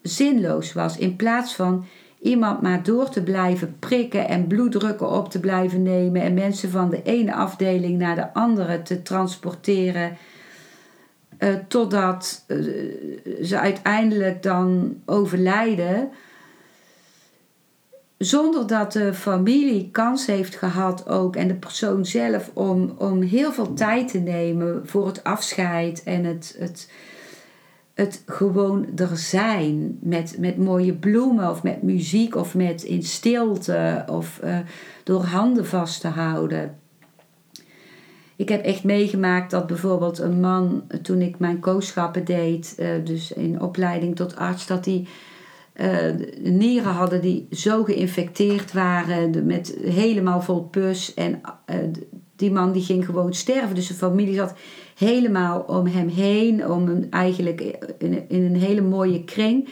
zinloos was. In plaats van iemand maar door te blijven prikken en bloeddrukken op te blijven nemen en mensen van de ene afdeling naar de andere te transporteren. Uh, totdat uh, ze uiteindelijk dan overlijden. Zonder dat de familie kans heeft gehad ook en de persoon zelf om, om heel veel tijd te nemen voor het afscheid en het, het, het gewoon er zijn. Met, met mooie bloemen of met muziek of met in stilte of uh, door handen vast te houden. Ik heb echt meegemaakt dat bijvoorbeeld een man, toen ik mijn kooschappen deed, uh, dus in opleiding tot arts, dat hij uh, nieren hadden die zo geïnfecteerd waren, met helemaal vol pus. En die man die ging gewoon sterven. Dus de familie zat helemaal om hem heen, om hem eigenlijk in, een hele mooie kring.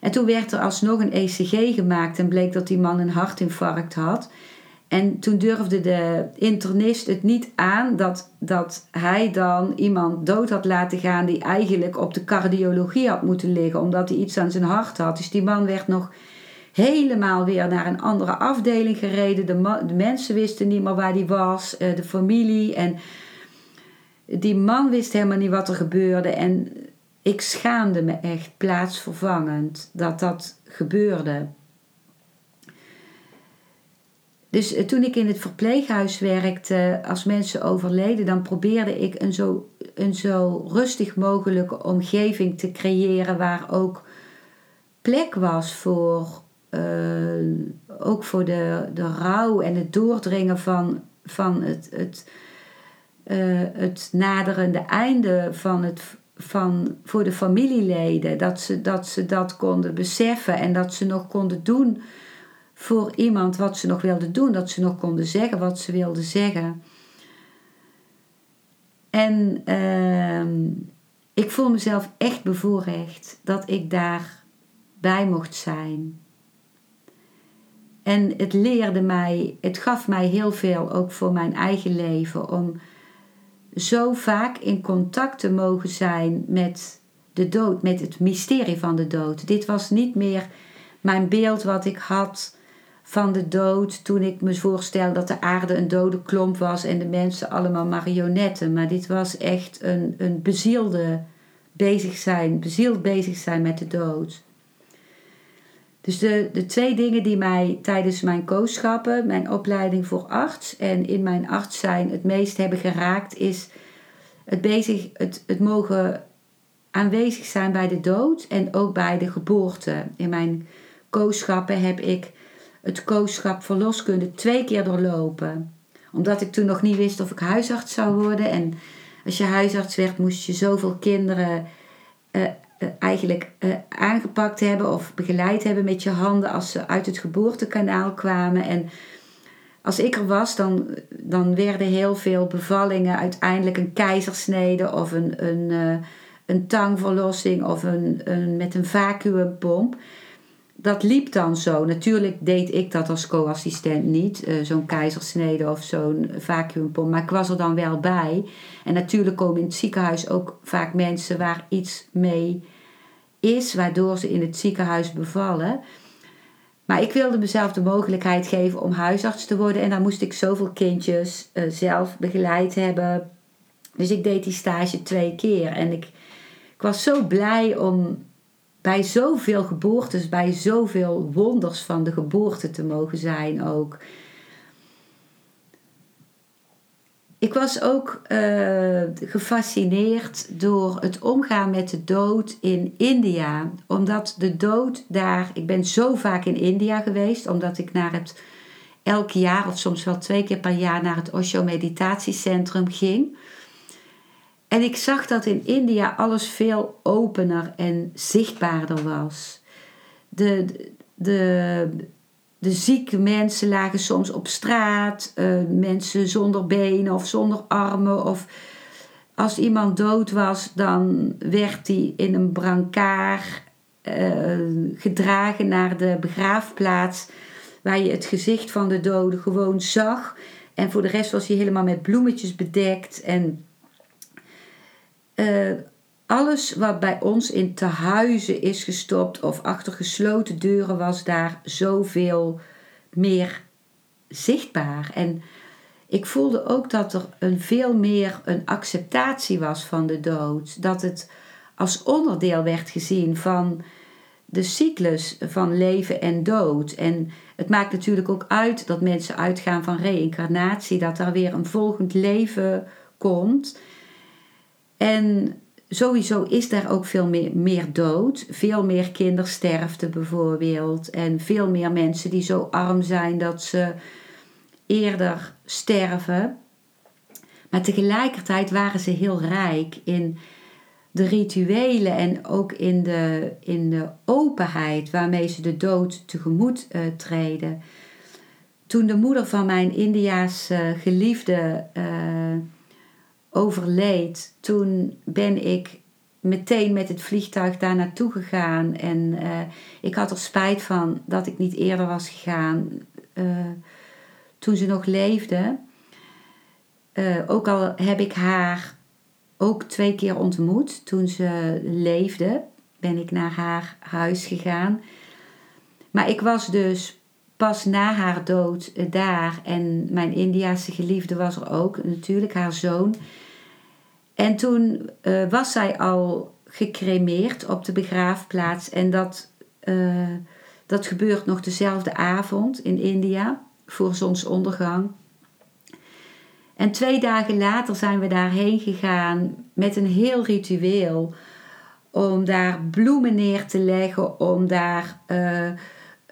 En toen werd er alsnog een ECG gemaakt en bleek dat die man een hartinfarct had. En toen durfde de internist het niet aan dat, dat hij dan iemand dood had laten gaan die eigenlijk op de cardiologie had moeten liggen, omdat hij iets aan zijn hart had. Dus die man werd nog helemaal weer naar een andere afdeling gereden. De, de mensen wisten niet meer waar hij was, eh, de familie. En die man wist helemaal niet wat er gebeurde. En ik schaamde me echt plaatsvervangend dat dat gebeurde. Dus eh, toen ik in het verpleeghuis werkte, als mensen overleden, dan probeerde ik een zo, een zo rustig mogelijke omgeving te creëren waar ook plek was voor, uh, ook voor de, de rouw en het doordringen van, van het, het, het naderende einde van het, van, voor de familieleden. Dat ze, dat ze dat konden beseffen en dat ze nog konden doen voor iemand wat ze nog wilden doen. Dat ze nog konden zeggen wat ze wilden zeggen. En uh, ik voel mezelf echt bevoorrecht dat ik daar bij mocht zijn. En het leerde mij, het gaf mij heel veel ook voor mijn eigen leven om zo vaak in contact te mogen zijn met de dood, met het mysterie van de dood. Dit was niet meer mijn beeld wat ik had van de dood toen ik me voorstelde dat de aarde een dode klomp was en de mensen allemaal marionetten. Maar dit was echt een, een bezielde bezig zijn, bezield bezig zijn met de dood. Dus de, de twee dingen die mij tijdens mijn kooschappen, mijn opleiding voor arts en in mijn arts zijn het meest hebben geraakt, is het, bezig, het, het mogen aanwezig zijn bij de dood en ook bij de geboorte. In mijn kooschappen heb ik het kooschap verloskunde twee keer doorlopen. Omdat ik toen nog niet wist of ik huisarts zou worden. En als je huisarts werd, moest je zoveel kinderen uh, eigenlijk uh, aangepakt hebben of begeleid hebben met je handen als ze uit het geboortekanaal kwamen. En als ik er was, dan, dan werden heel veel bevallingen uiteindelijk een keizersnede of een, een, een tangverlossing of een, een, met een vacuümpomp dat liep dan zo. Natuurlijk deed ik dat als co-assistent niet, zo'n keizersnede of zo'n vacuümpomp, maar ik was er dan wel bij. En natuurlijk komen in het ziekenhuis ook vaak mensen waar iets mee is, waardoor ze in het ziekenhuis bevallen. Maar ik wilde mezelf de mogelijkheid geven om huisarts te worden en dan moest ik zoveel kindjes uh, zelf begeleid hebben. Dus ik deed die stage twee keer en ik, ik was zo blij om bij zoveel geboortes, bij zoveel wonders van de geboorte te mogen zijn ook. Ik was ook uh, gefascineerd door het omgaan met de dood in India. Omdat de dood daar. Ik ben zo vaak in India geweest, omdat ik naar het elk jaar of soms wel twee keer per jaar naar het Osho Meditatiecentrum ging. En ik zag dat in India alles veel opener en zichtbaarder was. De, de, de zieke mensen lagen soms op straat, uh, mensen zonder benen of zonder armen. Of als iemand dood was, dan werd hij in een brancard uh, gedragen naar de begraafplaats. waar je het gezicht van de dode gewoon zag. En voor de rest was hij helemaal met bloemetjes bedekt. En uh, alles wat bij ons in tehuizen is gestopt of achter gesloten deuren was daar zoveel meer zichtbaar. En ik voelde ook dat er een veel meer een acceptatie was van de dood. Dat het als onderdeel werd gezien van de cyclus van leven en dood. En het maakt natuurlijk ook uit dat mensen uitgaan van reïncarnatie, dat er weer een volgend leven komt. En sowieso is daar ook veel meer, meer dood. Veel meer kindersterfte bijvoorbeeld. En veel meer mensen die zo arm zijn dat ze eerder sterven. Maar tegelijkertijd waren ze heel rijk in de rituelen en ook in de, in de openheid waarmee ze de dood tegemoet uh, treden. Toen de moeder van mijn Indiaanse geliefde uh, overleed, toen ben ik meteen met het vliegtuig daar naartoe gegaan. En uh, ik had er spijt van dat ik niet eerder was gegaan toen ze nog leefde. ook al heb ik haar ook twee keer ontmoet. Toen ze leefde, ben ik naar haar huis gegaan. Maar ik was dus pas na haar dood daar. En mijn Indiase geliefde was er ook, natuurlijk, haar zoon. En toen uh, was zij al gecremeerd op de begraafplaats. En dat, uh, dat gebeurt nog dezelfde avond in India, voor zonsondergang. En twee dagen later zijn we daarheen gegaan met een heel ritueel. Om daar bloemen neer te leggen, om daar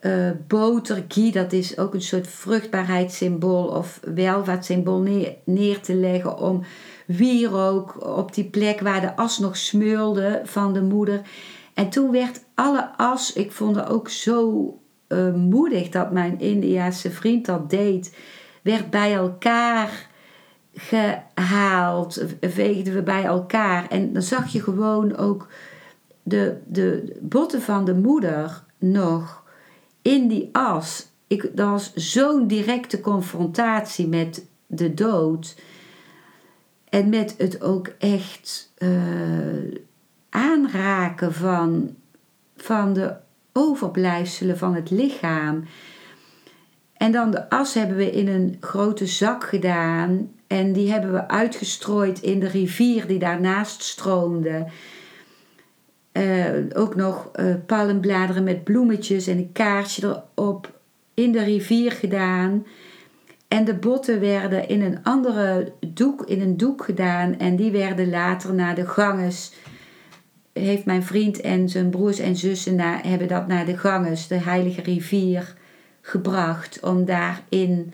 uh, boter, ghee, dat is ook een soort vruchtbaarheidssymbool of welvaartssymbool, neer, neer te leggen. Om wierook op die plek waar de as nog smeulde van de moeder. En toen werd alle as, ik vond het ook zo uh, moedig dat mijn Indiaanse vriend dat deed, werd bij elkaar gehaald, veegden we bij elkaar. En dan zag je gewoon ook de, de botten van de moeder nog in die as. Ik, dat was zo'n directe confrontatie met de dood. En met het ook echt uh, aanraken van, van de overblijfselen van het lichaam. En dan de as hebben we in een grote zak gedaan. En die hebben we uitgestrooid in de rivier die daarnaast stroomde. Uh, ook nog uh, palmbladeren met bloemetjes en een kaarsje erop in de rivier gedaan. En de botten werden in een andere doek, in een doek gedaan. En die werden later naar de ganges. Heeft mijn vriend en zijn broers en zussen hebben dat naar de ganges, de heilige rivier, gebracht. Om daarin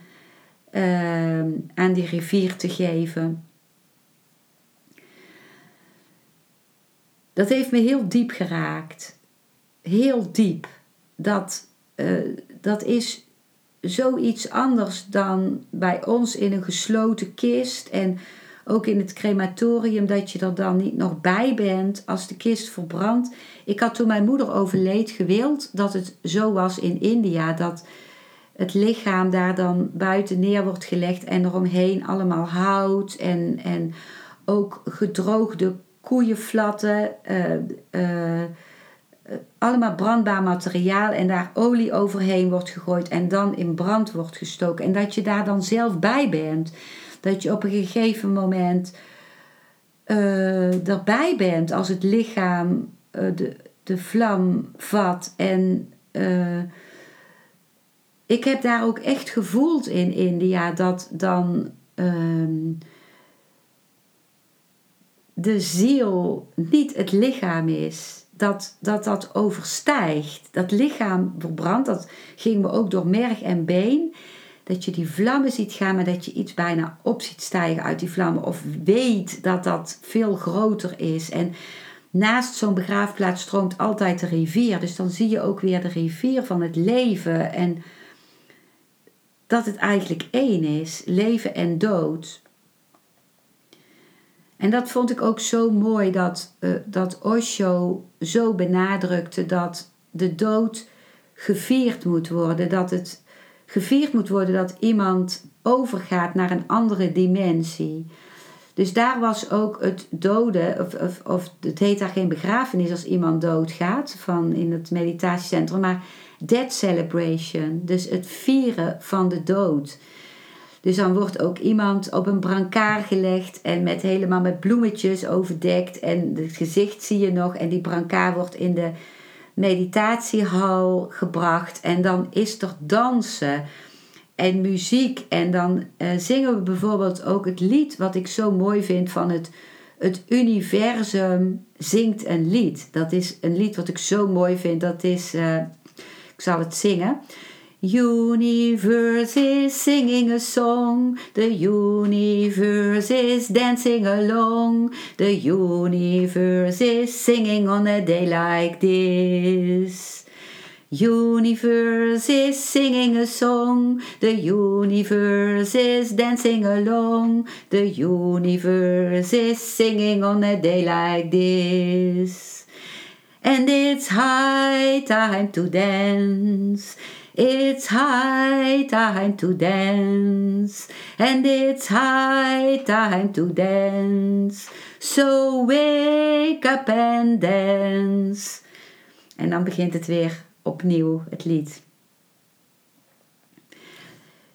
Ehm, aan die rivier te geven. Dat heeft me heel diep geraakt. Heel diep. Dat, uh, dat is zoiets anders dan bij ons in een gesloten kist. En ook in het crematorium, dat je er dan niet nog bij bent als de kist verbrandt. Ik had toen mijn moeder overleed gewild dat het zo was in India. Dat het lichaam daar dan buiten neer wordt gelegd en eromheen allemaal hout en, en ook gedroogde koeienflatten, uh, allemaal brandbaar materiaal en daar olie overheen wordt gegooid en dan in brand wordt gestoken. En dat je daar dan zelf bij bent. Dat je op een gegeven moment uh, erbij bent als het lichaam de, de vlam vat en ik heb daar ook echt gevoeld in India dat dan ehm, de ziel niet het lichaam is. Dat, dat dat overstijgt. Dat lichaam verbrandt, dat ging me ook door merg en been. Dat je die vlammen ziet gaan, maar dat je iets bijna op ziet stijgen uit die vlammen. Of weet dat dat veel groter is. En naast zo'n begraafplaats stroomt altijd de rivier. Dus dan zie je ook weer de rivier van het leven. En dat het eigenlijk één is, leven en dood. En dat vond ik ook zo mooi dat, uh, dat Osho zo benadrukte dat de dood gevierd moet worden, dat het gevierd moet worden dat iemand overgaat naar een andere dimensie. Dus daar was ook het doden, of, of, of het heet daar geen begrafenis als iemand doodgaat van in het meditatiecentrum, maar death celebration. Dus het vieren van de dood. Dus dan wordt ook iemand op een brancard gelegd en met helemaal met bloemetjes overdekt. En het gezicht zie je nog. En die brancard wordt in de meditatiehal gebracht. En dan is er dansen en muziek. En dan uh, zingen we bijvoorbeeld ook het lied wat ik zo mooi vind van het, het universum zingt een lied. Dat is een lied wat ik zo mooi vind. Dat is, uh, ik zal het zingen. Universe is singing a song, the universe is dancing along, the universe is singing on a day like this. Universe is singing a song, the universe is dancing along, the universe is singing on a day like this. And it's high time to dance. It's high time to dance, and it's high time to dance. So wake up and dance. En dan begint het weer opnieuw, het lied.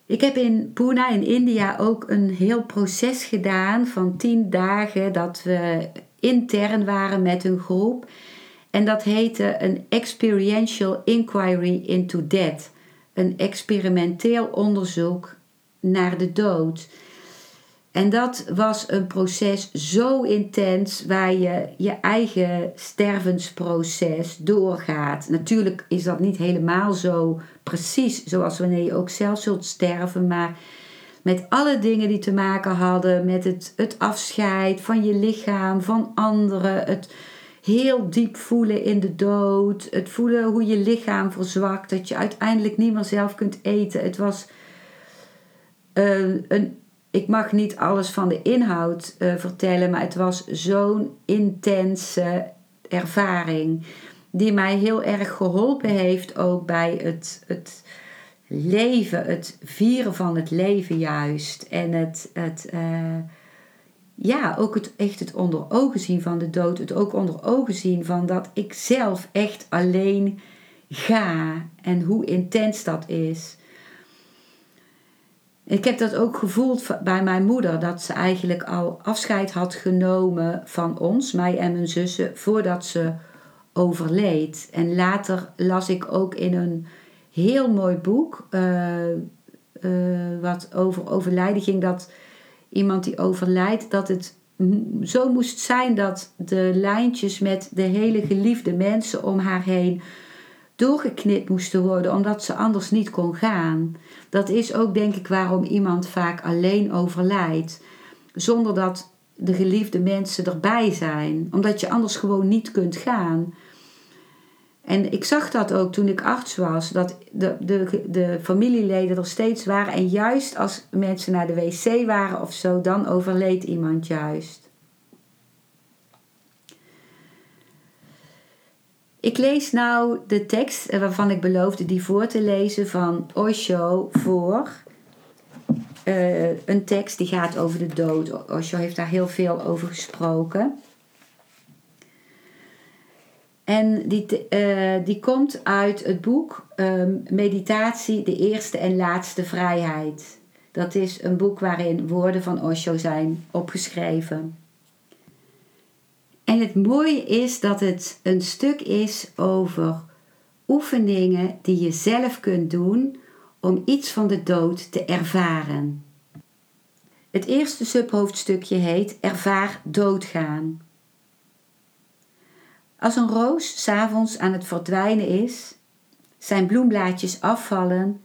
Ik heb in Pune in India ook een heel proces gedaan van tien dagen dat we intern waren met een groep. En dat heette een Experiential Inquiry into Death. Een experimenteel onderzoek naar de dood. En dat was een proces zo intens waar je je eigen stervensproces doorgaat. Natuurlijk is dat niet helemaal zo precies zoals wanneer je ook zelf zult sterven, maar met alle dingen die te maken hadden met het, het afscheid van je lichaam, van anderen, het heel diep voelen in de dood. Het voelen hoe je lichaam verzwakt. Dat je uiteindelijk niet meer zelf kunt eten. Het was uh, een. Ik mag niet alles van de inhoud uh, vertellen, maar het was zo'n intense ervaring. Die mij heel erg geholpen heeft ook bij het, het leven, het vieren van het leven juist. En het, het uh, ja, ook het, echt het onder ogen zien van de dood. Het ook onder ogen zien van dat ik zelf echt alleen ga. En hoe intens dat is. Ik heb dat ook gevoeld bij mijn moeder. Dat ze eigenlijk al afscheid had genomen van ons, mij en mijn zussen, voordat ze overleed. En later las ik ook in een heel mooi boek. Uh, uh, wat over overlijden ging. Dat iemand die overlijdt, dat het zo moest zijn dat de lijntjes met de hele geliefde mensen om haar heen doorgeknipt moesten worden, omdat ze anders niet kon gaan. Dat is ook denk ik waarom iemand vaak alleen overlijdt, zonder dat de geliefde mensen erbij zijn, omdat je anders gewoon niet kunt gaan. En ik zag dat ook toen ik arts was, dat de, de, de familieleden er steeds waren. En juist als mensen naar de wc waren of zo, dan overleed iemand juist. Ik lees nou de tekst waarvan ik beloofde die voor te lezen van Osho voor. Uh, een tekst die gaat over de dood. Osho heeft daar heel veel over gesproken. En die, uh, die komt uit het boek um, Meditatie, de eerste en laatste vrijheid. Dat is een boek waarin woorden van Osho zijn opgeschreven. En het mooie is dat het een stuk is over oefeningen die je zelf kunt doen om iets van de dood te ervaren. Het eerste subhoofdstukje heet Ervaar doodgaan. Als een roos s'avonds aan het verdwijnen is, zijn bloemblaadjes afvallen,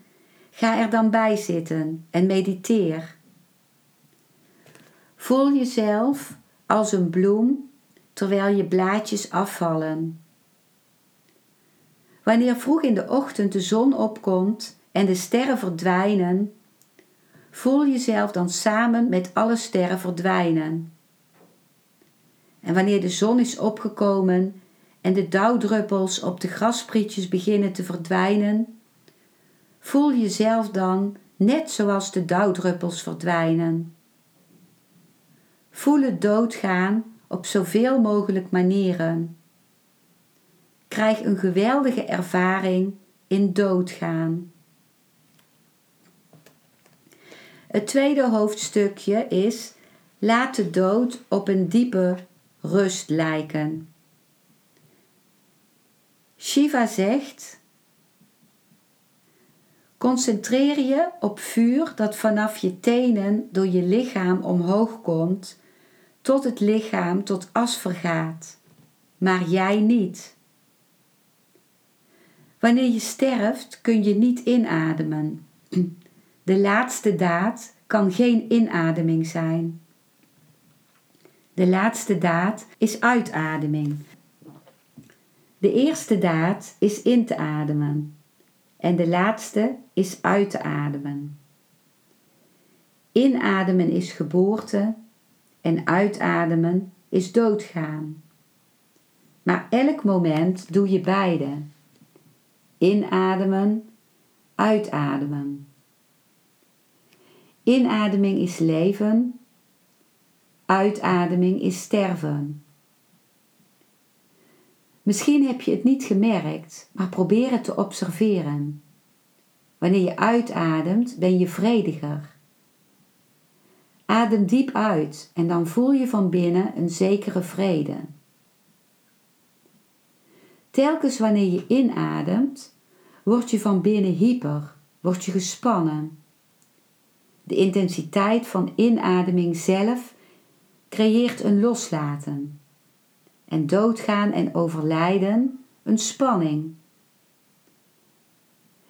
ga er dan bij zitten en mediteer. Voel jezelf als een bloem terwijl je blaadjes afvallen. Wanneer vroeg in de ochtend de zon opkomt en de sterren verdwijnen, voel jezelf dan samen met alle sterren verdwijnen. En wanneer de zon is opgekomen en de dauwdruppels op de grasprietjes beginnen te verdwijnen, Voel jezelf dan net zoals de dauwdruppels verdwijnen. Voel het doodgaan op zoveel mogelijk manieren. Krijg een geweldige ervaring in doodgaan. Het tweede hoofdstukje is Laat de dood op een diepe rust lijken. Shiva zegt: Concentreer je op vuur dat vanaf je tenen door je lichaam omhoog komt, tot het lichaam tot as vergaat, maar jij niet. Wanneer je sterft kun je niet inademen. De laatste daad kan geen inademing zijn. De laatste daad is uitademing. De eerste daad is in te ademen en de laatste is uit te ademen. Inademen is geboorte en uitademen is doodgaan. Maar elk moment doe je beide. Inademen, uitademen. Inademing is leven, uitademing is sterven. Misschien heb je het niet gemerkt, maar probeer het te observeren. Wanneer je uitademt, ben je vrediger. Adem diep uit en dan voel je van binnen een zekere vrede. Telkens wanneer je inademt, word je van binnen hyper, word je gespannen. De intensiteit van inademing zelf creëert een loslaten en doodgaan en overlijden een spanning.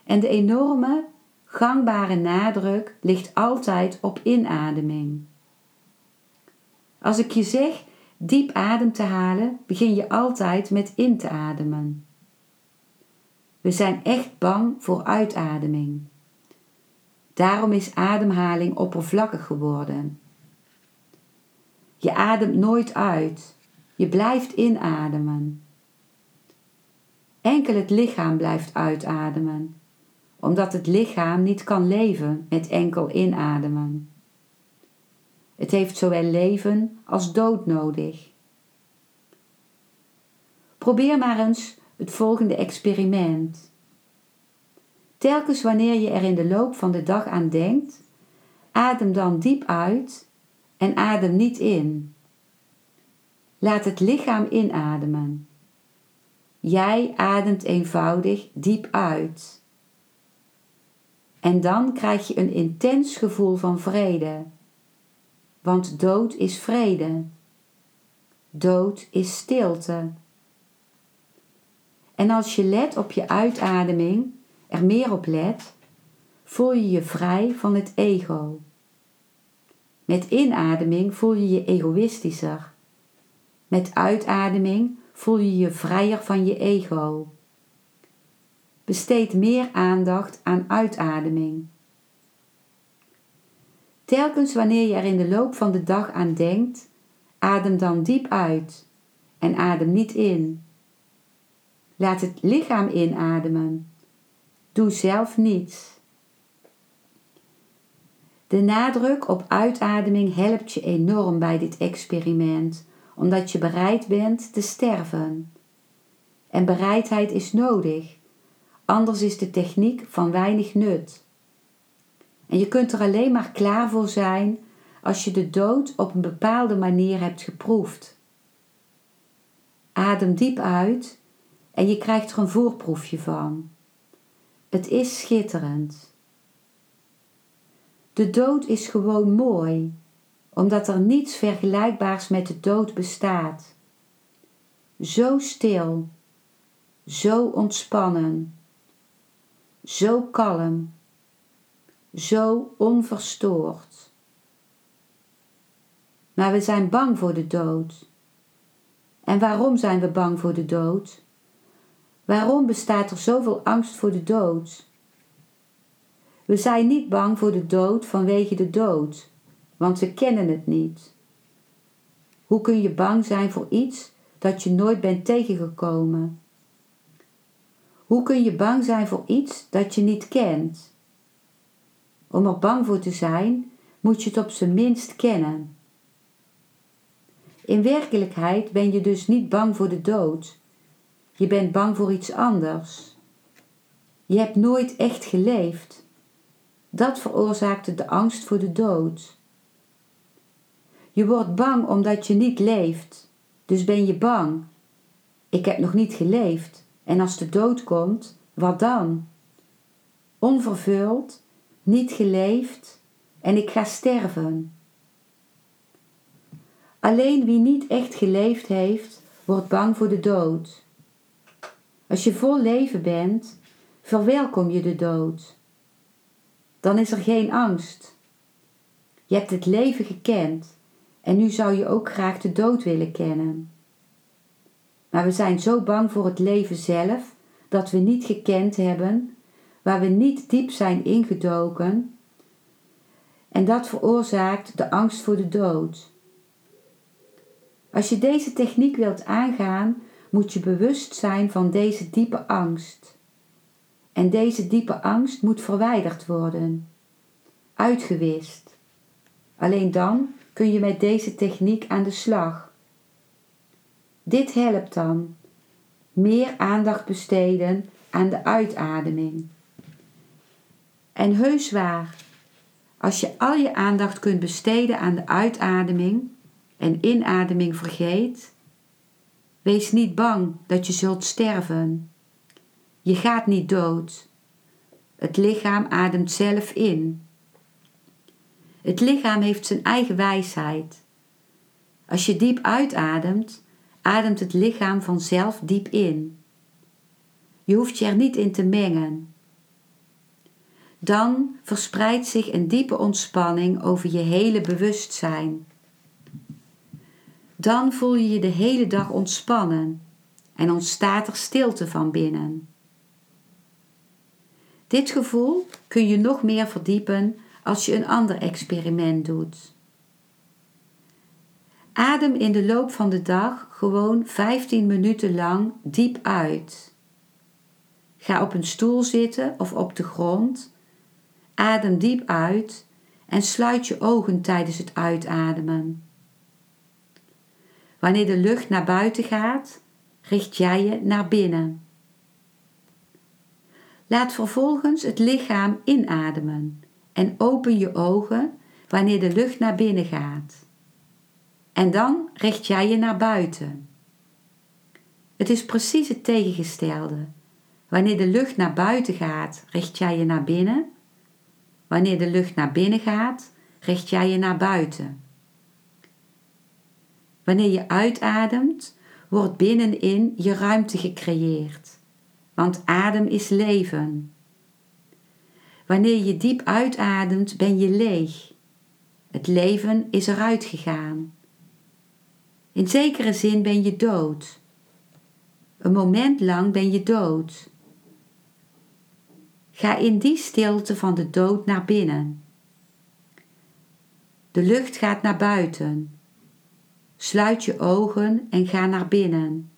En de enorme, gangbare nadruk ligt altijd op inademing. Als ik je zeg diep adem te halen, begin je altijd met in te ademen. We zijn echt bang voor uitademing. Daarom is ademhaling oppervlakkig geworden. Je ademt nooit uit. Je blijft inademen. Enkel het lichaam blijft uitademen, omdat het lichaam niet kan leven met enkel inademen. Het heeft zowel leven als dood nodig. Probeer maar eens het volgende experiment. Telkens wanneer je er in de loop van de dag aan denkt, adem dan diep uit en adem niet in. Laat het lichaam inademen. Jij ademt eenvoudig diep uit. En dan krijg je een intens gevoel van vrede. Want dood is vrede. Dood is stilte. En als je let op je uitademing, er meer op let, voel je je vrij van het ego. Met inademing voel je je egoïstischer. Met uitademing voel je je vrijer van je ego. Besteed meer aandacht aan uitademing. Telkens wanneer je er in de loop van de dag aan denkt, adem dan diep uit en adem niet in. Laat het lichaam inademen. Doe zelf niets. De nadruk op uitademing helpt je enorm bij dit experiment, omdat je bereid bent te sterven. En bereidheid is nodig, anders is de techniek van weinig nut. En je kunt er alleen maar klaar voor zijn als je de dood op een bepaalde manier hebt geproefd. Adem diep uit en je krijgt er een voorproefje van. Het is schitterend. De dood is gewoon mooi, omdat er niets vergelijkbaars met de dood bestaat. Zo stil, zo ontspannen, zo kalm, zo onverstoord. Maar we zijn bang voor de dood. En waarom zijn we bang voor de dood? Waarom bestaat er zoveel angst voor de dood? We zijn niet bang voor de dood vanwege de dood, want we kennen het niet. Hoe kun je bang zijn voor iets dat je nooit bent tegengekomen? Hoe kun je bang zijn voor iets dat je niet kent? Om er bang voor te zijn, moet je het op zijn minst kennen. In werkelijkheid ben je dus niet bang voor de dood. Je bent bang voor iets anders. Je hebt nooit echt geleefd. Dat veroorzaakte de angst voor de dood. Je wordt bang omdat je niet leeft. Dus ben je bang. Ik heb nog niet geleefd. En als de dood komt, wat dan? Onvervuld, niet geleefd en ik ga sterven. Alleen wie niet echt geleefd heeft, wordt bang voor de dood. Als je vol leven bent, verwelkom je de dood. Dan is er geen angst. Je hebt het leven gekend en nu zou je ook graag de dood willen kennen. Maar we zijn zo bang voor het leven zelf dat we niet gekend hebben, waar we niet diep zijn ingedoken, en dat veroorzaakt de angst voor de dood. Als je deze techniek wilt aangaan, moet je bewust zijn van deze diepe angst. En deze diepe angst moet verwijderd worden, uitgewist. Alleen dan kun je met deze techniek aan de slag. Dit helpt dan. Meer aandacht besteden aan de uitademing. En heus waar, als je al je aandacht kunt besteden aan de uitademing en inademing vergeet, wees niet bang dat je zult sterven. Je gaat niet dood. Het lichaam ademt zelf in. Het lichaam heeft zijn eigen wijsheid. Als je diep uitademt, ademt het lichaam vanzelf diep in. Je hoeft je er niet in te mengen. Dan verspreidt zich een diepe ontspanning over je hele bewustzijn. Dan voel je je de hele dag ontspannen en ontstaat er stilte van binnen. Dit gevoel kun je nog meer verdiepen als je een ander experiment doet. Adem in de loop van de dag gewoon 15 minuten lang diep uit. Ga op een stoel zitten of op de grond. Adem diep uit en sluit je ogen tijdens het uitademen. Wanneer de lucht naar buiten gaat, richt jij je naar binnen. Laat vervolgens het lichaam inademen en open je ogen wanneer de lucht naar binnen gaat. En dan richt jij je naar buiten. Het is precies het tegengestelde. Wanneer de lucht naar buiten gaat, richt jij je naar binnen. Wanneer de lucht naar binnen gaat, richt jij je naar buiten. Wanneer je uitademt, wordt binnenin je ruimte gecreëerd. Want adem is leven. Wanneer je diep uitademt, ben je leeg. Het leven is eruit gegaan. In zekere zin ben je dood. Een moment lang ben je dood. Ga in die stilte van de dood naar binnen. De lucht gaat naar buiten. Sluit je ogen en ga naar binnen.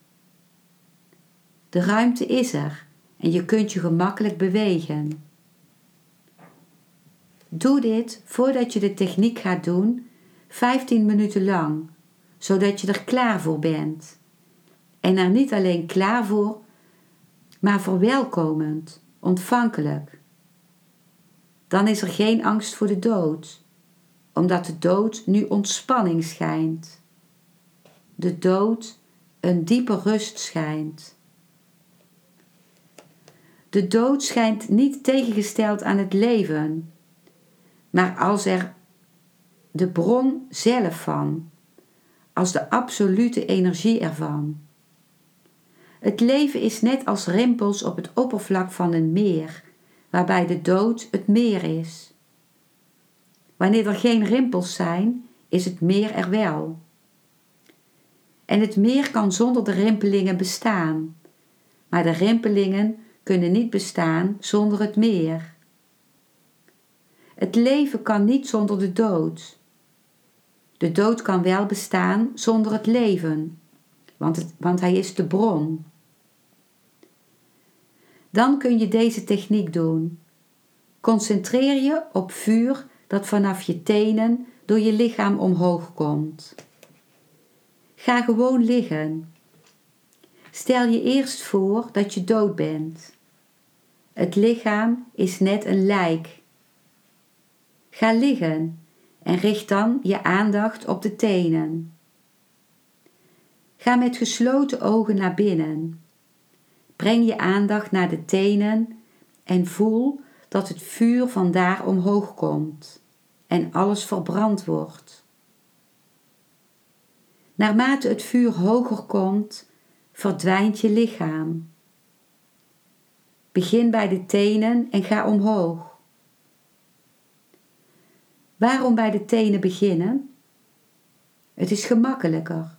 De ruimte is er en je kunt je gemakkelijk bewegen. Doe dit voordat je de techniek gaat doen, 15 minuten lang, zodat je er klaar voor bent. En er niet alleen klaar voor, maar verwelkomend, ontvankelijk. Dan is er geen angst voor de dood, omdat de dood nu ontspanning schijnt. De dood een diepe rust schijnt. De dood schijnt niet tegengesteld aan het leven, maar als er de bron zelf van, als de absolute energie ervan. Het leven is net als rimpels op het oppervlak van een meer, waarbij de dood het meer is. Wanneer er geen rimpels zijn, is het meer er wel. En het meer kan zonder de rimpelingen bestaan, maar de rimpelingen kunnen niet bestaan zonder het meer. Het leven kan niet zonder de dood. De dood kan wel bestaan zonder het leven, want, het, want hij is de bron. Dan kun je deze techniek doen. Concentreer je op vuur dat vanaf je tenen door je lichaam omhoog komt. Ga gewoon liggen. Stel je eerst voor dat je dood bent. Het lichaam is net een lijk. Ga liggen en richt dan je aandacht op de tenen. Ga met gesloten ogen naar binnen. Breng je aandacht naar de tenen en voel dat het vuur vandaar omhoog komt en alles verbrand wordt. Naarmate het vuur hoger komt, verdwijnt je lichaam. Begin bij de tenen en ga omhoog. Waarom bij de tenen beginnen? Het is gemakkelijker,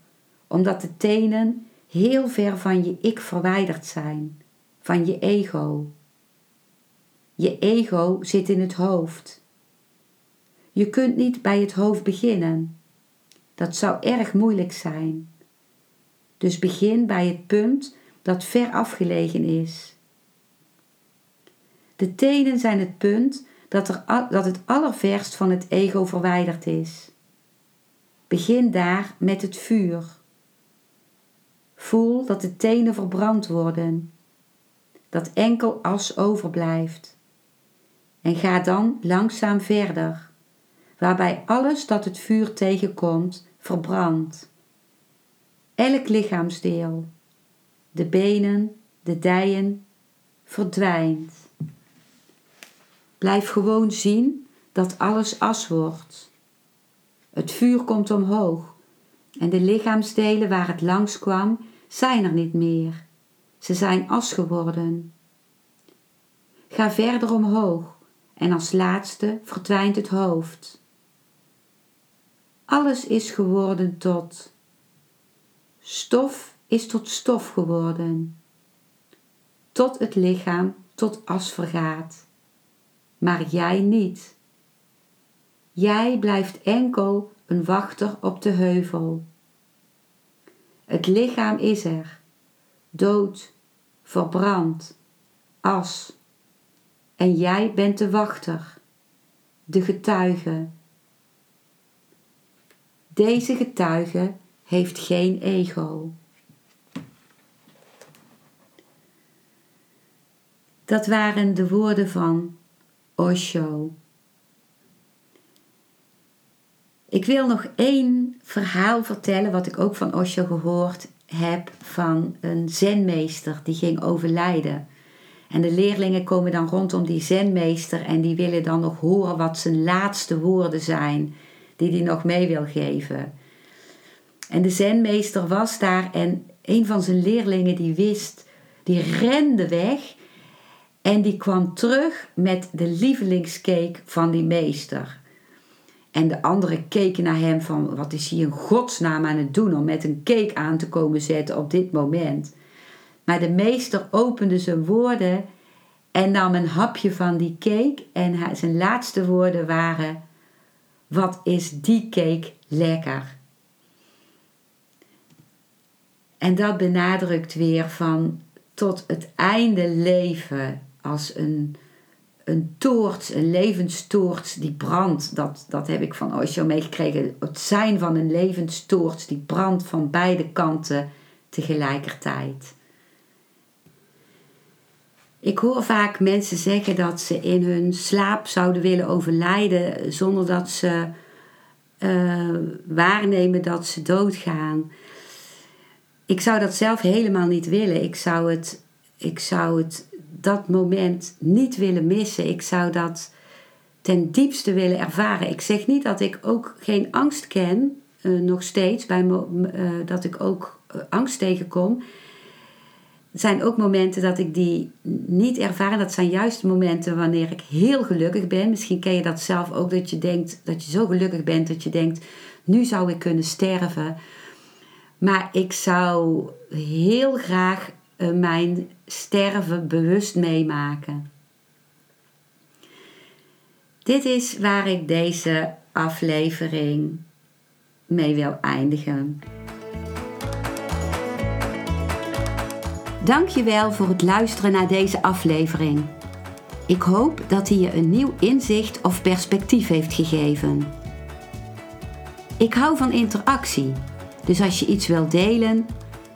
omdat de tenen heel ver van je ik verwijderd zijn, van je ego. Je ego zit in het hoofd. Je kunt niet bij het hoofd beginnen. Dat zou erg moeilijk zijn. Dus begin bij het punt dat ver afgelegen is. De tenen zijn het punt dat, er, dat het allerverst van het ego verwijderd is. Begin daar met het vuur. Voel dat de tenen verbrand worden, dat enkel as overblijft. En ga dan langzaam verder, waarbij alles dat het vuur tegenkomt verbrandt. Elk lichaamsdeel, de benen, de dijen, verdwijnt. Blijf gewoon zien dat alles as wordt. Het vuur komt omhoog en de lichaamsdelen waar het langs kwam zijn er niet meer. Ze zijn as geworden. Ga verder omhoog en als laatste verdwijnt het hoofd. Alles is geworden tot. Stof is tot stof geworden. Tot het lichaam tot as vergaat maar jij niet. Jij blijft enkel een wachter op de heuvel. Het lichaam is er, dood, verbrand, as. En jij bent de wachter, de getuige. Deze getuige heeft geen ego. Dat waren de woorden van Osho. Ik wil nog één verhaal vertellen wat ik ook van Osho gehoord heb van een zenmeester die ging overlijden. En de leerlingen komen dan rondom die zenmeester en die willen dan nog horen wat zijn laatste woorden zijn die hij nog mee wil geven. En de zenmeester was daar en een van zijn leerlingen die wist, die rende weg en die kwam terug met de lievelingscake van die meester. En de anderen keken naar hem van wat is hij in godsnaam aan het doen om met een cake aan te komen zetten op dit moment. Maar de meester opende zijn woorden en nam een hapje van die cake en zijn laatste woorden waren wat is die cake lekker. En dat benadrukt weer van tot het einde leven als een, een toorts, een levenstoorts die brandt. Dat, dat heb ik van Osho meegekregen. Het zijn van een levenstoorts die brandt van beide kanten tegelijkertijd. Ik hoor vaak mensen zeggen dat ze in hun slaap zouden willen overlijden zonder dat ze uh, waarnemen dat ze doodgaan. Ik zou dat zelf helemaal niet willen. Ik zou het, ik zou het dat moment niet willen missen. Ik zou dat ten diepste willen ervaren. Ik zeg niet dat ik ook geen angst ken, eh, nog steeds, bij uh, dat ik ook uh, angst tegenkom. Er zijn ook momenten dat ik die niet ervaar. Dat zijn juist momenten wanneer ik heel gelukkig ben. Misschien ken je dat zelf ook, dat je denkt dat je zo gelukkig bent dat je denkt: nu zou ik kunnen sterven. Maar ik zou heel graag mijn sterven bewust meemaken. Dit is waar ik deze aflevering mee wil eindigen. Dankjewel voor het luisteren naar deze aflevering. Ik hoop dat hij je een nieuw inzicht of perspectief heeft gegeven. Ik hou van interactie, dus als je iets wilt delen,